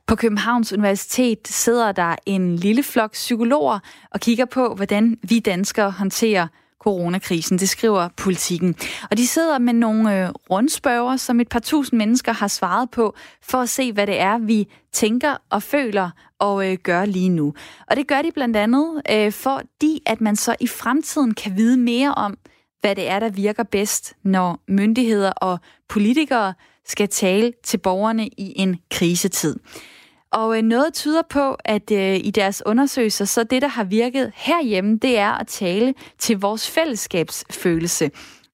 På Københavns Universitet sidder der en lille flok psykologer og kigger på, hvordan vi danskere håndterer coronakrisen. Det skriver politikken. Og de sidder med nogle øh, rundspørger, som et par tusind mennesker har svaret på, for at se, hvad det er, vi tænker og føler og øh, gør lige nu. Og det gør de blandt andet, øh, fordi at man så i fremtiden kan vide mere om, hvad det er, der virker bedst, når myndigheder og politikere skal tale til borgerne i en krisetid. Og øh, noget tyder på, at øh, i deres undersøgelser, så det, der har virket herhjemme, det er at tale til vores fællesskabsfølelse.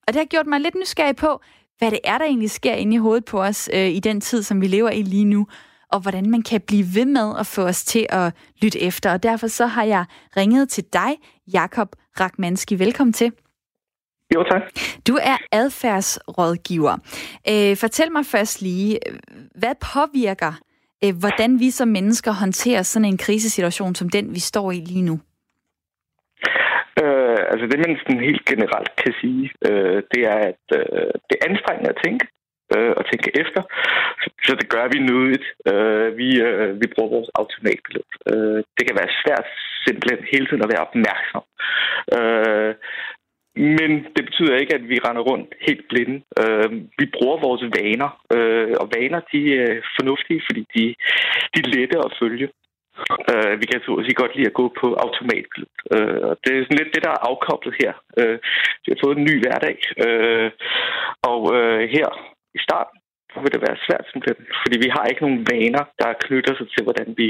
Og det har gjort mig lidt nysgerrig på, hvad det er, der egentlig sker inde i hovedet på os øh, i den tid, som vi lever i lige nu, og hvordan man kan blive ved med at få os til at lytte efter. Og derfor så har jeg ringet til dig, Jakob Rakmanski. Velkommen til. Jo, tak. Du er adfærdsrådgiver. Øh, fortæl mig først lige, hvad påvirker øh, hvordan vi som mennesker håndterer sådan en krisesituation som den, vi står i lige nu? Øh, altså det, man sådan helt generelt kan sige, øh, det er, at øh, det er anstrengende at tænke øh, og tænke efter. Så, så det gør vi nødigt. Øh, vi, øh, vi bruger vores automatpilot. Øh, det kan være svært simpelthen hele tiden at være opmærksom. Øh, men det betyder ikke, at vi render rundt helt blinde. Øh, vi bruger vores vaner, øh, og vaner de øh, er fornuftige, fordi de, de er lette at følge. Øh, vi kan så sige godt lide at gå på automatpilot. Øh, og det er sådan lidt det, der er afkoblet her. Øh, vi har fået en ny hverdag, øh, og øh, her i starten vil det være svært simpelthen, fordi vi har ikke nogen vaner, der knytter sig til, hvordan vi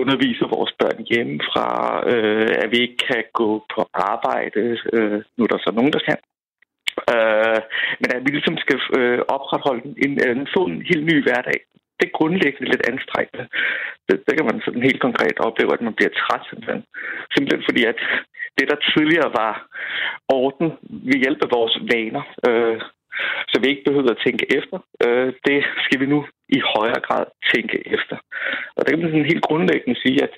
underviser vores børn hjemmefra, øh, at vi ikke kan gå på arbejde. Øh, nu er der så nogen, der kan. Øh, men at vi ligesom skal øh, opretholde en, øh, en, få en helt ny hverdag. Det er grundlæggende lidt anstrengende. Det, det kan man sådan helt konkret opleve, at man bliver træt simpelthen. Simpelthen fordi, at det, der tidligere var orden ved hjælp af vores vaner, øh, så vi ikke behøver at tænke efter. Øh, det skal vi nu i højere grad tænke efter. Og der kan man sådan helt grundlæggende sige, at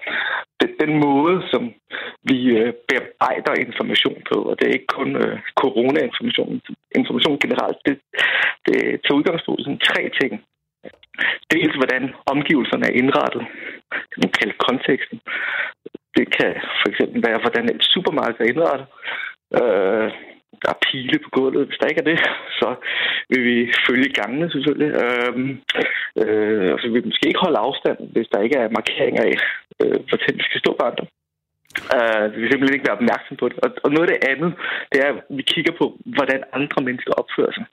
den måde, som vi øh, bearbejder information på, og det er ikke kun øh, corona-information, information generelt, det, det tager udgangspunkt i sådan tre ting. Dels hvordan omgivelserne er indrettet, det man kalder konteksten. Det kan for eksempel være, hvordan et supermarked er indrettet. Øh, der er pile på gulvet. Hvis der ikke er det, så vil vi følge gangene selvfølgelig. Øhm, øh, og vi vil måske ikke holde afstand, hvis der ikke er markeringer af, øh, hvor tæt vi skal stå på andre. Uh, vi vil simpelthen ikke være opmærksom på det. Og, og noget af det andet, det er, at vi kigger på, hvordan andre mennesker opfører sig.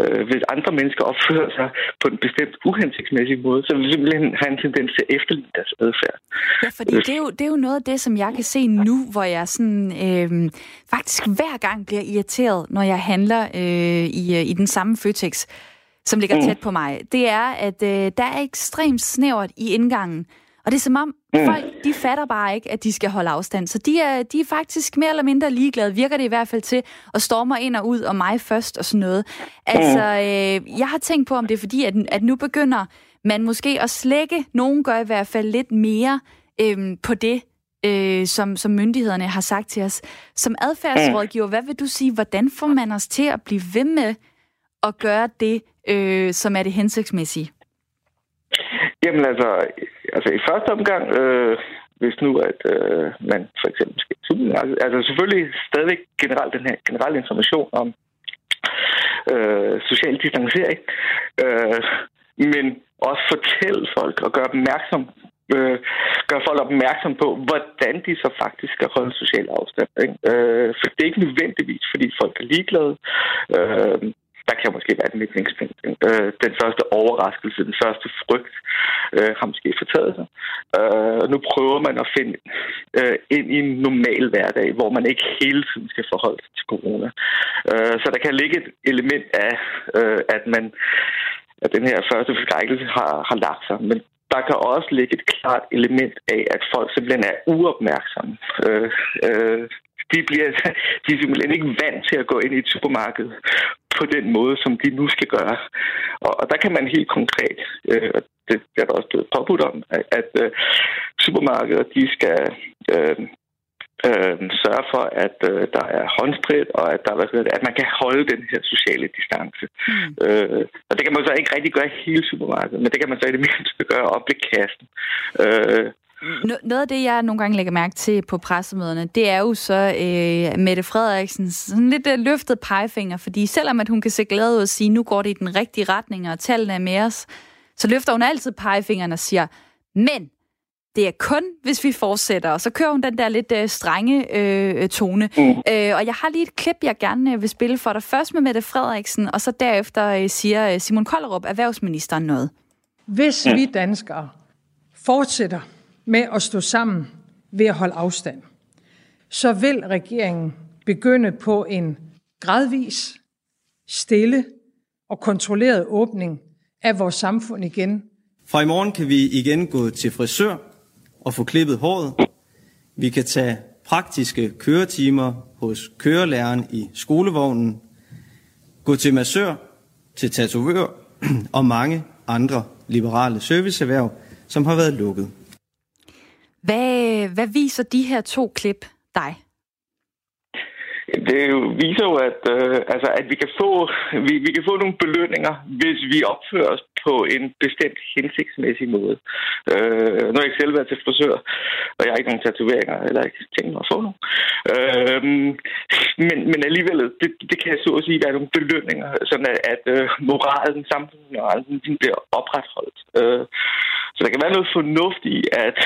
Uh, hvis andre mennesker opfører sig på en bestemt uhensigtsmæssig måde, så vil vi simpelthen have en tendens til at efterligne deres adfærd. Ja, fordi det er, jo, det er jo noget af det, som jeg kan se nu, hvor jeg sådan, øh, faktisk hver gang bliver irriteret, når jeg handler øh, i, i den samme Føtex, som ligger mm. tæt på mig. Det er, at øh, der er ekstremt snævert i indgangen. Og det er som om, mm. folk de fatter bare ikke, at de skal holde afstand. Så de er, de er faktisk mere eller mindre ligeglade, virker det i hvert fald til, at storme ind og ud, og mig først og sådan noget. Altså, mm. øh, jeg har tænkt på, om det er fordi, at, at nu begynder man måske at slække, nogen gør i hvert fald lidt mere øh, på det, øh, som, som myndighederne har sagt til os. Som adfærdsrådgiver, hvad vil du sige, hvordan får man os til at blive ved med at gøre det, øh, som er det hensigtsmæssige? Jamen altså, altså i første omgang, øh, hvis nu at øh, man for eksempel skal altså, altså selvfølgelig stadigvæk generelt den her generelle information om øh, social distancering, øh, men også fortælle folk og gøre opmærksom øh, gøre folk opmærksom på, hvordan de så faktisk skal holde social afstand. Ikke? Øh, for det er ikke nødvendigvis, fordi folk er ligeglade. Øh, der kan måske være et mætningspunkt. Øh, den første overraskelse, den første frygt, øh, har måske fortaget sig. Øh, nu prøver man at finde øh, ind i en normal hverdag, hvor man ikke hele tiden skal forholde sig til corona. Øh, så der kan ligge et element af, øh, at man at den her første forskrækkelse har, har lagt sig. Men der kan også ligge et klart element af, at folk simpelthen er uopmærksomme. Øh, øh, de, bliver, de er simpelthen ikke vant til at gå ind i et supermarked på den måde, som de nu skal gøre. Og, og der kan man helt konkret, øh, og det er der også blevet påbudt om, at, at øh, supermarkeder de skal øh, øh, sørge for, at øh, der er håndsprit, og at, der, hvad det, at man kan holde den her sociale distance. Mm. Øh, og det kan man så ikke rigtig gøre hele supermarkedet, men det kan man så i det mindste gøre op ved kassen. Øh, noget af det, jeg nogle gange lægger mærke til på pressemøderne, det er jo så øh, Mette Frederiksen sådan lidt øh, løftet pegefinger, fordi selvom at hun kan se glad ud og sige, nu går det i den rigtige retning, og tallene er med os, så løfter hun altid pegefingeren og siger, men det er kun, hvis vi fortsætter. Og så kører hun den der lidt øh, strenge øh, tone. Mm. Øh, og jeg har lige et klip, jeg gerne øh, vil spille for dig. Først med Mette Frederiksen, og så derefter øh, siger øh, Simon Kollerup, erhvervsministeren, noget. Hvis vi danskere fortsætter med at stå sammen ved at holde afstand, så vil regeringen begynde på en gradvis, stille og kontrolleret åbning af vores samfund igen. Fra i morgen kan vi igen gå til frisør og få klippet håret. Vi kan tage praktiske køretimer hos kørelæreren i skolevognen, gå til massør, til tatovør og mange andre liberale serviceerhverv, som har været lukket. Hvad, hvad viser de her to klip dig? Det viser jo, at, øh, altså, at vi, kan få, vi, vi kan få nogle belønninger, hvis vi opfører os på en bestemt hensigtsmæssig måde. Øh, nu har jeg ikke selv været til frisør, og jeg har ikke nogen tatoveringer, eller ikke tænkt mig at få nogen. Øh, men, men alligevel, det, det kan så at sige være nogle belønninger, sådan at, at øh, moralen, samfundsmoralen, bliver opretholdt. Øh, så der kan være noget fornuft i, at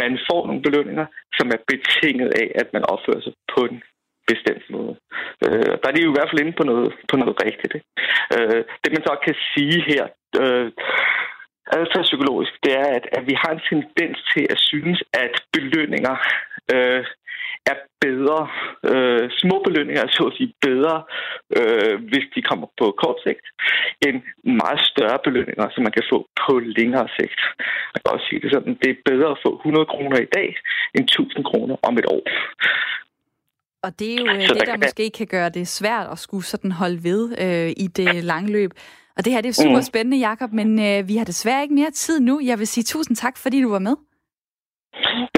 man får nogle belønninger, som er betinget af, at man opfører sig på en bestemt måde. Øh, der er de jo i hvert fald inde på noget, på noget rigtigt. Ikke? Øh, det man så kan sige her, øh, adfærdspsykologisk, det er, at, at vi har en tendens til at synes, at belønninger øh, er bedre, øh, små belønninger er så at sige bedre, øh, hvis de kommer på kort sigt, end meget større belønninger, som man kan få på længere sigt. Man kan også sige det sådan, det er bedre at få 100 kroner i dag, end 1000 kroner om et år. Og det er jo så det, der, der måske kan gøre det svært at skulle sådan holde ved øh, i det lange løb. Og det her det er super mm. spændende, Jakob, men øh, vi har desværre ikke mere tid nu. Jeg vil sige tusind tak, fordi du var med.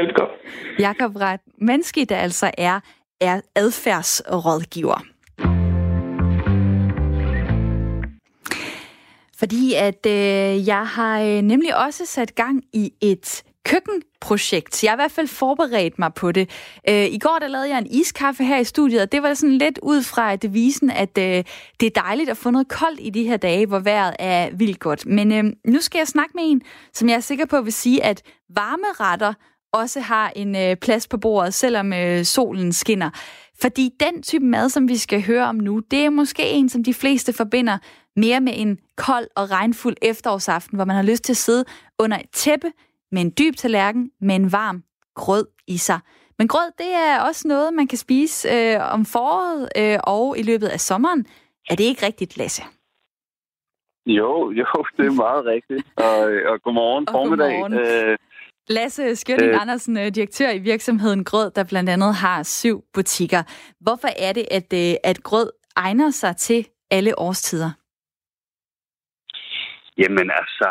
Velkommen. Jakob Ret, menneske, der altså er, er adfærdsrådgiver. Fordi at øh, jeg har øh, nemlig også sat gang i et køkkenprojekt. Jeg har i hvert fald forberedt mig på det. Øh, I går der lavede jeg en iskaffe her i studiet, og det var sådan lidt ud fra devisen, at øh, det er dejligt at få noget koldt i de her dage, hvor vejret er vildt godt. Men øh, nu skal jeg snakke med en, som jeg er sikker på vil sige, at varme retter også har en øh, plads på bordet, selvom øh, solen skinner. Fordi den type mad, som vi skal høre om nu, det er måske en, som de fleste forbinder mere med en kold og regnfuld efterårsaften, hvor man har lyst til at sidde under et tæppe med en dyb tallerken med en varm grød i sig. Men grød, det er også noget, man kan spise øh, om foråret øh, og i løbet af sommeren. Er det ikke rigtigt, Lasse? Jo, jo, det er meget rigtigt. Og, og godmorgen, og formiddag. Godmorgen. Øh, Lasse Skjørning øh, Andersen, øh, direktør i virksomheden Grød, der blandt andet har syv butikker. Hvorfor er det, at, øh, at Grød egner sig til alle årstider? Jamen altså,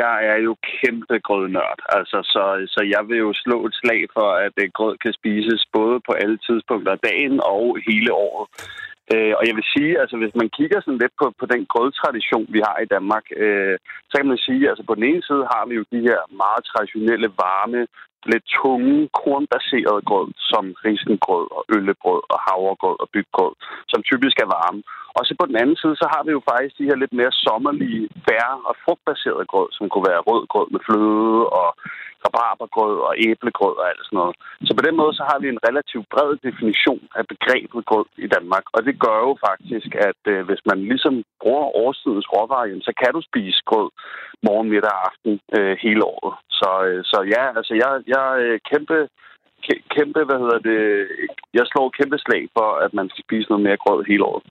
jeg er jo kæmpe grødnørd. Altså, så, så jeg vil jo slå et slag for, at øh, grød kan spises både på alle tidspunkter af dagen og hele året. Øh, og jeg vil sige, altså hvis man kigger sådan lidt på, på den grødtradition, vi har i Danmark, øh, så kan man sige, altså på den ene side har vi jo de her meget traditionelle, varme, lidt tunge, kornbaserede grød, som risengrød og øllebrød og havregrød og byggrød, som typisk er varme. Og så på den anden side, så har vi jo faktisk de her lidt mere sommerlige bær- og frugtbaserede grød, som kunne være rød grød med fløde og rabarbergrød og æblegrød og alt sådan noget. Så på den måde, så har vi en relativt bred definition af begrebet grød i Danmark. Og det gør jo faktisk, at øh, hvis man ligesom bruger årstidens råvarer, så kan du spise grød morgen, middag og aften øh, hele året. Så, øh, så ja, altså jeg, jeg er kæmpe kæmpe, hvad hedder det, jeg slår kæmpe slag for, at man skal spise noget mere grød hele året.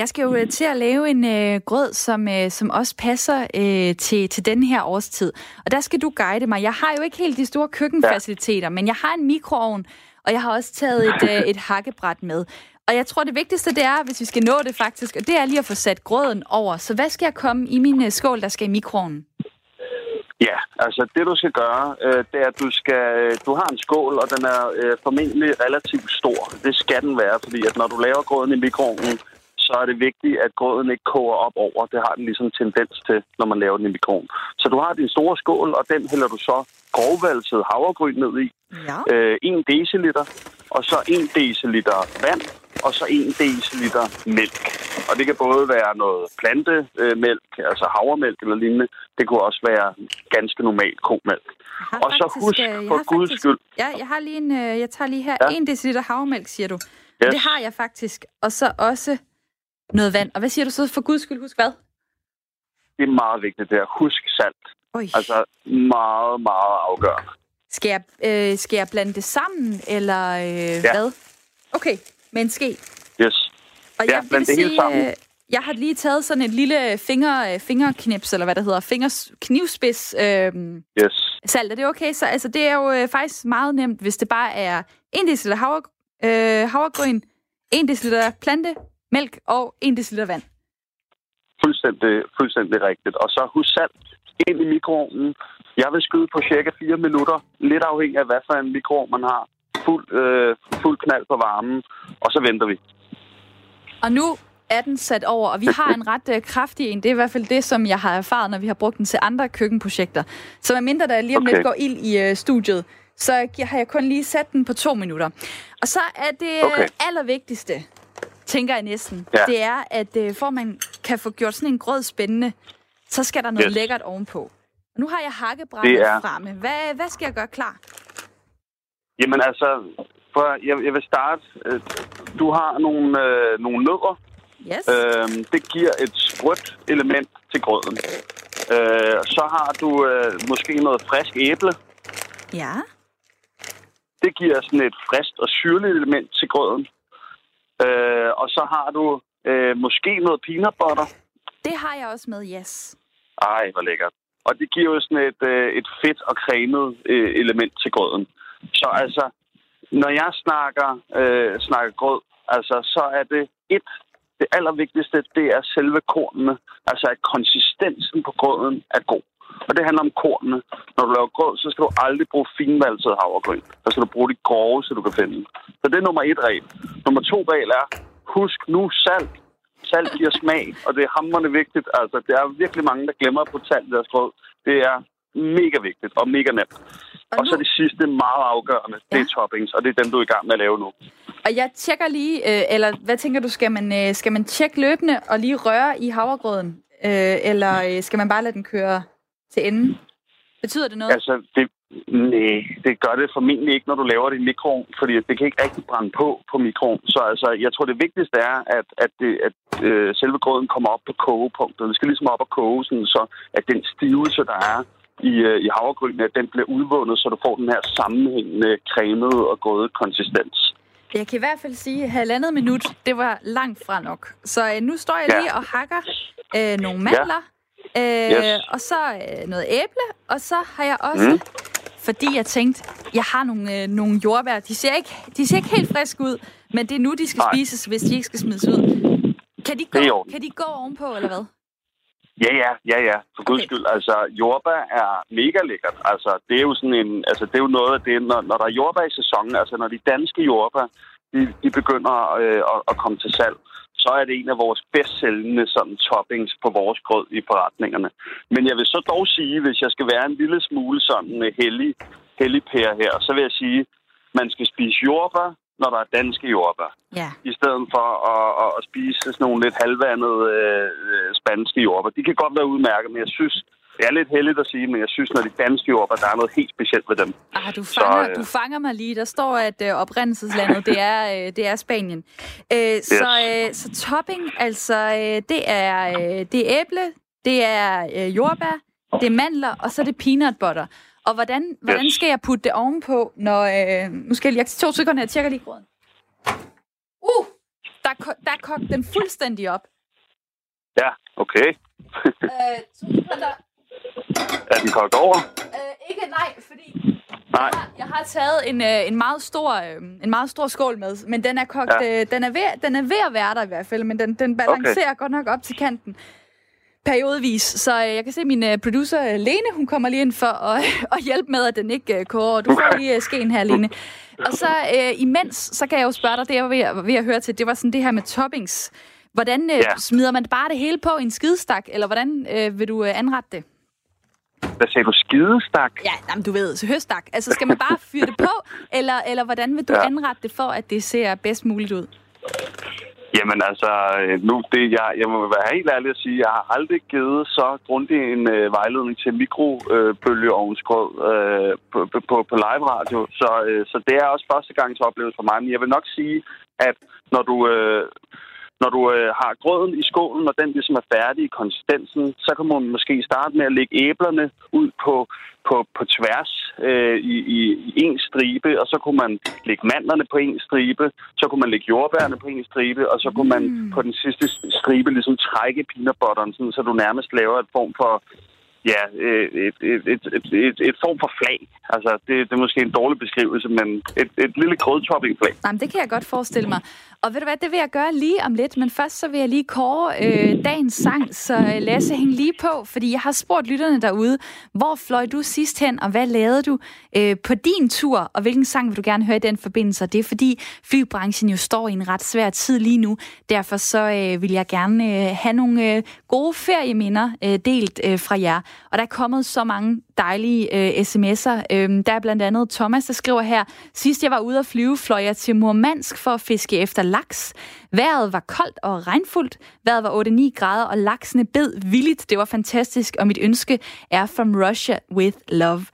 Jeg skal jo øh, til at lave en øh, grød, som, øh, som også passer øh, til, til den her årstid. Og der skal du guide mig. Jeg har jo ikke helt de store køkkenfaciliteter, ja. men jeg har en mikroovn, og jeg har også taget et, øh, et hakkebræt med. Og jeg tror, det vigtigste det er, hvis vi skal nå det faktisk, og det er lige at få sat grøden over. Så hvad skal jeg komme i min øh, skål, der skal i mikroovnen? Ja, altså det du skal gøre, øh, det er, at du skal, øh, du har en skål, og den er øh, formentlig relativt stor. Det skal den være, fordi at når du laver grøden i mikroovnen, så er det vigtigt, at grøden ikke koger op over. Det har den ligesom tendens til, når man laver den i mikroovnen. Så du har din store skål, og den hælder du så grovvalset havregryn ned i. Ja. Øh, 1 deciliter, og så 1 deciliter vand, og så 1 deciliter mælk. Og det kan både være noget plantemælk, altså havremælk eller lignende. Det kunne også være ganske normal komælk. Og så husk, øh, for guds skyld... Ja, jeg har lige en... Øh, jeg tager lige her ja. 1 deciliter havremælk, siger du. Yes. Det har jeg faktisk. Og så også noget vand. Og hvad siger du så for guds skyld? Husk hvad? Det er meget vigtigt, det er. Husk salt. Oj. Altså meget, meget afgørende. Skal jeg, øh, skal jeg blande det sammen, eller øh, ja. hvad? Okay, med en ske. Yes. Og ja, jeg vil det sige, hele sammen. Øh, jeg har lige taget sådan et lille finger, øh, fingerknips, eller hvad det hedder, fingers, knivspids øh, yes. salt. Er det okay? Så altså, det er jo øh, faktisk meget nemt, hvis det bare er 1 dl havre, øh, havregryn, 1 dl plante, mælk og 1 dl vand. Fuldstændig, fuldstændig rigtigt. Og så husk salt ind i mikroovnen. Jeg vil skyde på cirka 4 minutter, lidt afhængig af, hvad for en mikroovn man har. Fuld, øh, fuld knald på varmen, og så venter vi. Og nu er den sat over, og vi har en ret uh, kraftig en. Det er i hvert fald det, som jeg har erfaret, når vi har brugt den til andre køkkenprojekter. Så mindre der lige om okay. lidt går ild i uh, studiet, så har jeg kun lige sat den på to minutter. Og så er det okay. allervigtigste, tænker jeg næsten, ja. det er, at uh, for man kan få gjort sådan en grød spændende, så skal der noget yes. lækkert ovenpå. Og nu har jeg hakkebrættet er... fremme. Hvad, hvad skal jeg gøre klar? Jamen altså, for jeg, jeg vil starte. Øh, du har nogle, øh, nogle nødder. Yes. Øh, det giver et sprødt element til grøden. Øh, så har du øh, måske noget frisk æble. Ja. Det giver sådan et frisk og syrligt element til grøden. Øh, og så har du øh, måske noget peanut butter. Det har jeg også med, yes. Ej, hvor lækkert. Og det giver jo sådan et, øh, et fedt og cremet øh, element til grøden. Så altså, når jeg snakker, øh, snakker grød, altså, så er det et, det allervigtigste, det er selve kornene. Altså, at konsistensen på grøden er god. Og det handler om kornene. Når du laver grød, så skal du aldrig bruge finvalset havregryn. Der skal du bruge de grove, så du kan finde Så det er nummer et regel. Nummer to regel er, husk nu salt. Salt giver smag, og det er hammerende vigtigt. Altså, der er virkelig mange, der glemmer at putte salt i deres grød. Det er mega vigtigt og mega nemt. Og, og nu... så det sidste, meget afgørende, ja. det er toppings, og det er dem, du er i gang med at lave nu. Og jeg tjekker lige, øh, eller hvad tænker du, skal man, øh, skal man tjekke løbende og lige røre i havregrøden? Øh, eller øh, skal man bare lade den køre til enden? Betyder det noget? Altså, det, nej, det gør det formentlig ikke, når du laver det i mikroen, fordi det kan ikke rigtig brænde på på mikroen. Så altså, jeg tror, det vigtigste er, at, at, det, at øh, selve grøden kommer op på kogepunktet. Det skal ligesom op og koge, sådan, så at den stivelse, der er i, øh, i havregryn, at den bliver udvundet, så du får den her sammenhængende cremede og grøde konsistens. Jeg kan i hvert fald sige, at halvandet minut, det var langt fra nok. Så øh, nu står jeg ja. lige og hakker øh, nogle mandler, ja. øh, yes. og så øh, noget æble, og så har jeg også, mm. fordi jeg tænkte, jeg har nogle, øh, nogle jordbær. De ser, ikke, de ser ikke helt friske ud, men det er nu, de skal Nej. spises, hvis de ikke skal smides ud. Kan de gå, kan de gå ovenpå, eller hvad? Ja, ja, ja, ja. For guds okay. skyld. Altså, jordbær er mega lækkert. Altså, det er jo sådan en... Altså, det er jo noget af det, når, når der er jordbær i sæsonen, altså når de danske jordbær, de, de begynder øh, at, at komme til salg, så er det en af vores bedst sælgende sådan, toppings på vores grød i forretningerne. Men jeg vil så dog sige, hvis jeg skal være en lille smule sådan hellig, hellig pære her, så vil jeg sige, man skal spise jordbær når der er danske jordbær. Ja. I stedet for at, at, spise sådan nogle lidt halvvandede øh, spanske jordbær. De kan godt være udmærket, men jeg synes, det er lidt heldigt at sige, men jeg synes, når de danske jordbær, der er noget helt specielt ved dem. Ah, du, fanger, Så, øh, du fanger mig lige. Der står, at øh, oprindelseslandet, det er, øh, det er Spanien. Øh, så, øh, så topping, altså, øh, det, er, øh, det er æble, det er øh, jordbær, det er mandler, og så er det peanut butter. Og hvordan, hvordan Yes. skal jeg putte det ovenpå, når... Øh, nu skal jeg lige... To sekunder, jeg tjekker lige gråden. Uh! Der, er der er kogt den fuldstændig op. Ja, okay. Øh, to sekunder. Er den kogt over? Øh, ikke nej, fordi Nej. Jeg har, jeg har taget en, øh, en, meget stor, øh, en meget stor skål med, men den er kogt, Ja. øh, den, er ved, den er ved at være der i hvert fald, men den, den balancerer okay. godt nok op til kanten periodevis. Så øh, jeg kan se, at min øh, producer øh, Lene, hun kommer lige ind for at, at hjælpe med, at den ikke øh, koger. Du får lige øh, skeen her, Lene. Og så øh, imens, så kan jeg jo spørge dig, det jeg var ved, at- ved at høre til, det var sådan det her med toppings. Hvordan øh, Ja. smider man bare det hele på i en skidestak, eller hvordan øh, vil du øh, anrette det? Hvad sagde du? Skidestak? Ja, jamen, du ved, så høstak. Altså, skal man bare fyre det på, eller, eller hvordan vil du ja. anrette det for, at det ser bedst muligt ud? Jamen altså, øh, nu det, jeg, jeg må være helt ærlig at sige, jeg har aldrig givet så grundig en øh, vejledning til mikrobølgeovnsgrød øh, på, på, på, live radio. Så, øh, så det er også første gangs oplevelse for mig. Men jeg vil nok sige, at når du, øh, når du øh, har grøden i skålen, og den ligesom er færdig i konsistensen, så kan man måske starte med at lægge æblerne ud på, på, på tværs øh, i, i, i en stribe, og så kunne man lægge mandlerne på en stribe, så kunne man lægge jordbærne på en stribe, og så kunne man på den sidste stribe ligesom trække peanut butteren, sådan, så du nærmest laver et form for ja, øh, et, et, et, et, et, form for flag. Altså, det, det er måske en dårlig beskrivelse, men et, et lille grødtoppingflag. Jamen, det kan jeg godt forestille mig. Og ved du hvad, det vil jeg gøre lige om lidt, men først så vil jeg lige kåre øh, dagens sang, så øh, Lasse, hæng lige på, fordi jeg har spurgt lytterne derude, hvor fløj du sidst hen, og hvad lavede du øh, på din tur, og hvilken sang vil du gerne høre i den forbindelse? Det er fordi flybranchen jo står i en ret svær tid lige nu, derfor så øh, vil jeg gerne øh, have nogle øh, gode ferieminder øh, delt øh, fra jer. Og der er kommet så mange dejlige øh, sms'er. Øhm, der er blandt andet Thomas, der skriver her, sidst jeg var ude at flyve, fløj jeg til Murmansk for at fiske efter laks. Vejret var koldt og regnfuldt. Vejret var 8-9 grader, og laksene bed villigt. Det var fantastisk, og mit ønske er From Russia with Love.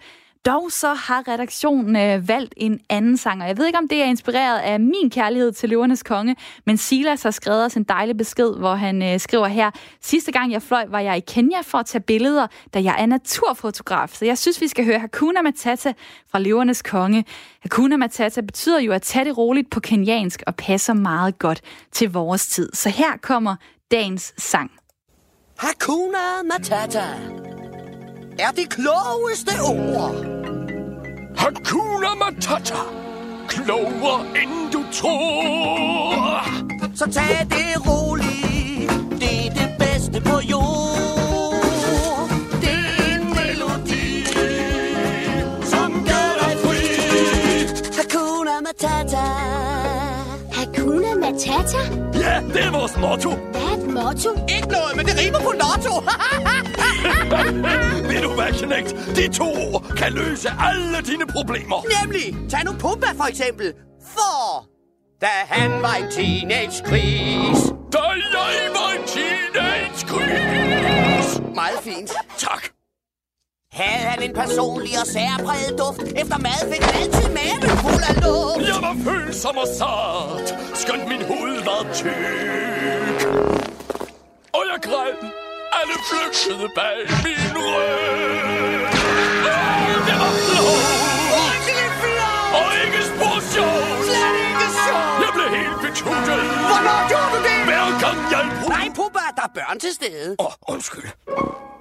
Dog så har redaktionen øh, valgt en anden sang, og jeg ved ikke, om det er inspireret af min kærlighed til løvernes konge, men Silas har skrevet os en dejlig besked, hvor han øh, skriver her, sidste gang jeg fløj, var jeg i Kenya for at tage billeder, da jeg er naturfotograf. Så jeg synes, vi skal høre Hakuna Matata fra løvernes konge. Hakuna Matata betyder jo at tage det roligt på kenyansk og passer meget godt til vores tid. Så her kommer dagens sang. Hakuna Matata er det klogeste ord. Hakuna Matata. Klogere end du tror. Så tag det roligt, det er det bedste på jord. Det er en melodi, som gør dig fri. Hakuna Matata. Hakuna Matata? Ja, det er vores motto. Hvad er et motto? Ikke noget, men det rimer på lotto. Ved du hvad, Knægt? De to ord kan løse alle dine problemer. Nemlig, tag nu Pumba for eksempel. For da han var en teenage-gris. Da jeg var en teenage-gris. Meget fint. Tak. Havde han en personlig og særpræget duft. Efter mad fik han altid maven fuld af luft. Jeg var følsom og sart, skønt min hud var tyk. Og jeg græd, alle flygtede bag min ryg. Åh, det var flot. Og ikke spor sjovt. Slet ikke sjovt. Jeg blev helt betuttet. Hvornår gjorde du det? Hver gang jeg brugte... Nej, Pumba, der er børn til stede. Åh, oh, undskyld.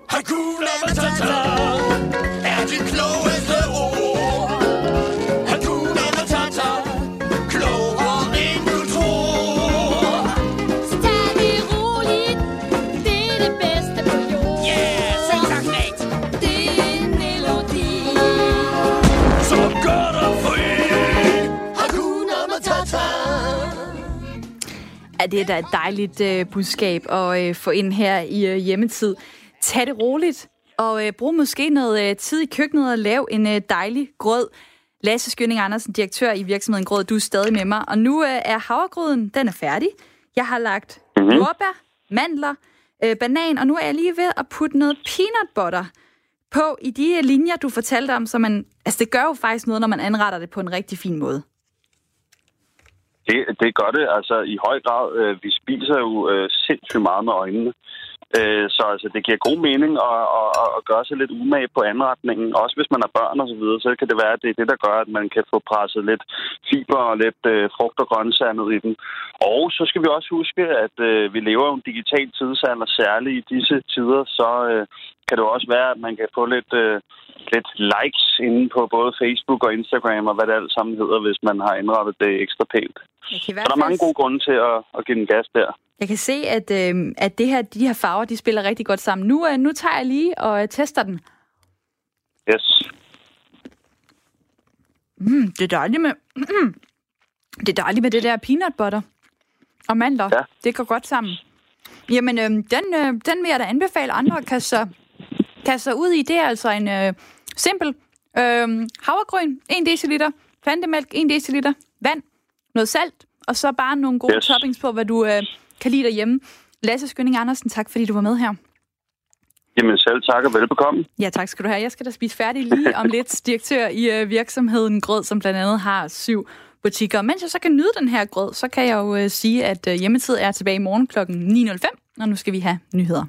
Hakuna Matata er de klogeste ord. Ja, det er da et dejligt øh, budskab at øh, få ind her i øh, hjemmetid. Tag det roligt, og øh, brug måske noget øh, tid i køkkenet og lav en øh, dejlig grød. Lasse Skønning Andersen, direktør i virksomheden Grød, du er stadig med mig. Og nu øh, er havregryden, den er færdig. Jeg har lagt mm-hmm. jordbær, mandler, øh, banan, og nu er jeg lige ved at putte noget peanut butter på i de linjer, du fortalte om. Så man, altså det gør jo faktisk noget, når man anretter det på en rigtig fin måde. Det, det gør det altså i høj grad. Øh, Vi spiser jo øh, sindssygt meget med øjnene. Øh, Så altså, det giver god mening at, at, at, at gøre sig lidt umage på anretningen. Også hvis man har børn og så videre, så kan det være, at det er det, der gør, at man kan få presset lidt fiber og lidt øh, frugt og grøntsager ned i den. Og så skal vi også huske, at øh, vi lever jo en digital tidsalder, særligt i disse tider, så øh, kan det også være, at man kan få lidt, øh, lidt likes inde på både Facebook og Instagram og hvad det alt sammen hedder, hvis man har indrettet det ekstra pænt. I Så der er mange gode grunde til at, at give den gas der. Jeg kan se, at, øh, at det her, de her farver, de spiller rigtig godt sammen. Nu, øh, nu tager jeg lige og øh, tester den. Yes. Mm, det er dejligt med... det er dejligt med det der peanut butter og mandler. Ja. Det går godt sammen. Jamen, øh, den, øh, den vil jeg da anbefale andre at kaste sig, kaste sig ud i. Det er altså en øh, simpel øh, havregryn, 1 dl, plantemælk, 1 dl, vand, noget salt, og så bare nogle gode. Yes. toppings på, hvad du øh, kan lide derhjemme. Lasse Skønning Andersen, tak fordi du var med her. Jamen selv tak og velbekomme. Ja, tak skal du have. Jeg skal da spise færdig lige om lidt. Direktør i øh, virksomheden Grød, som blandt andet har syv butikker. Og mens jeg så kan nyde den her grød, så kan jeg jo øh, sige, at øh, hjemmetid er tilbage i morgen kl. 9.05, og nu skal vi have nyheder.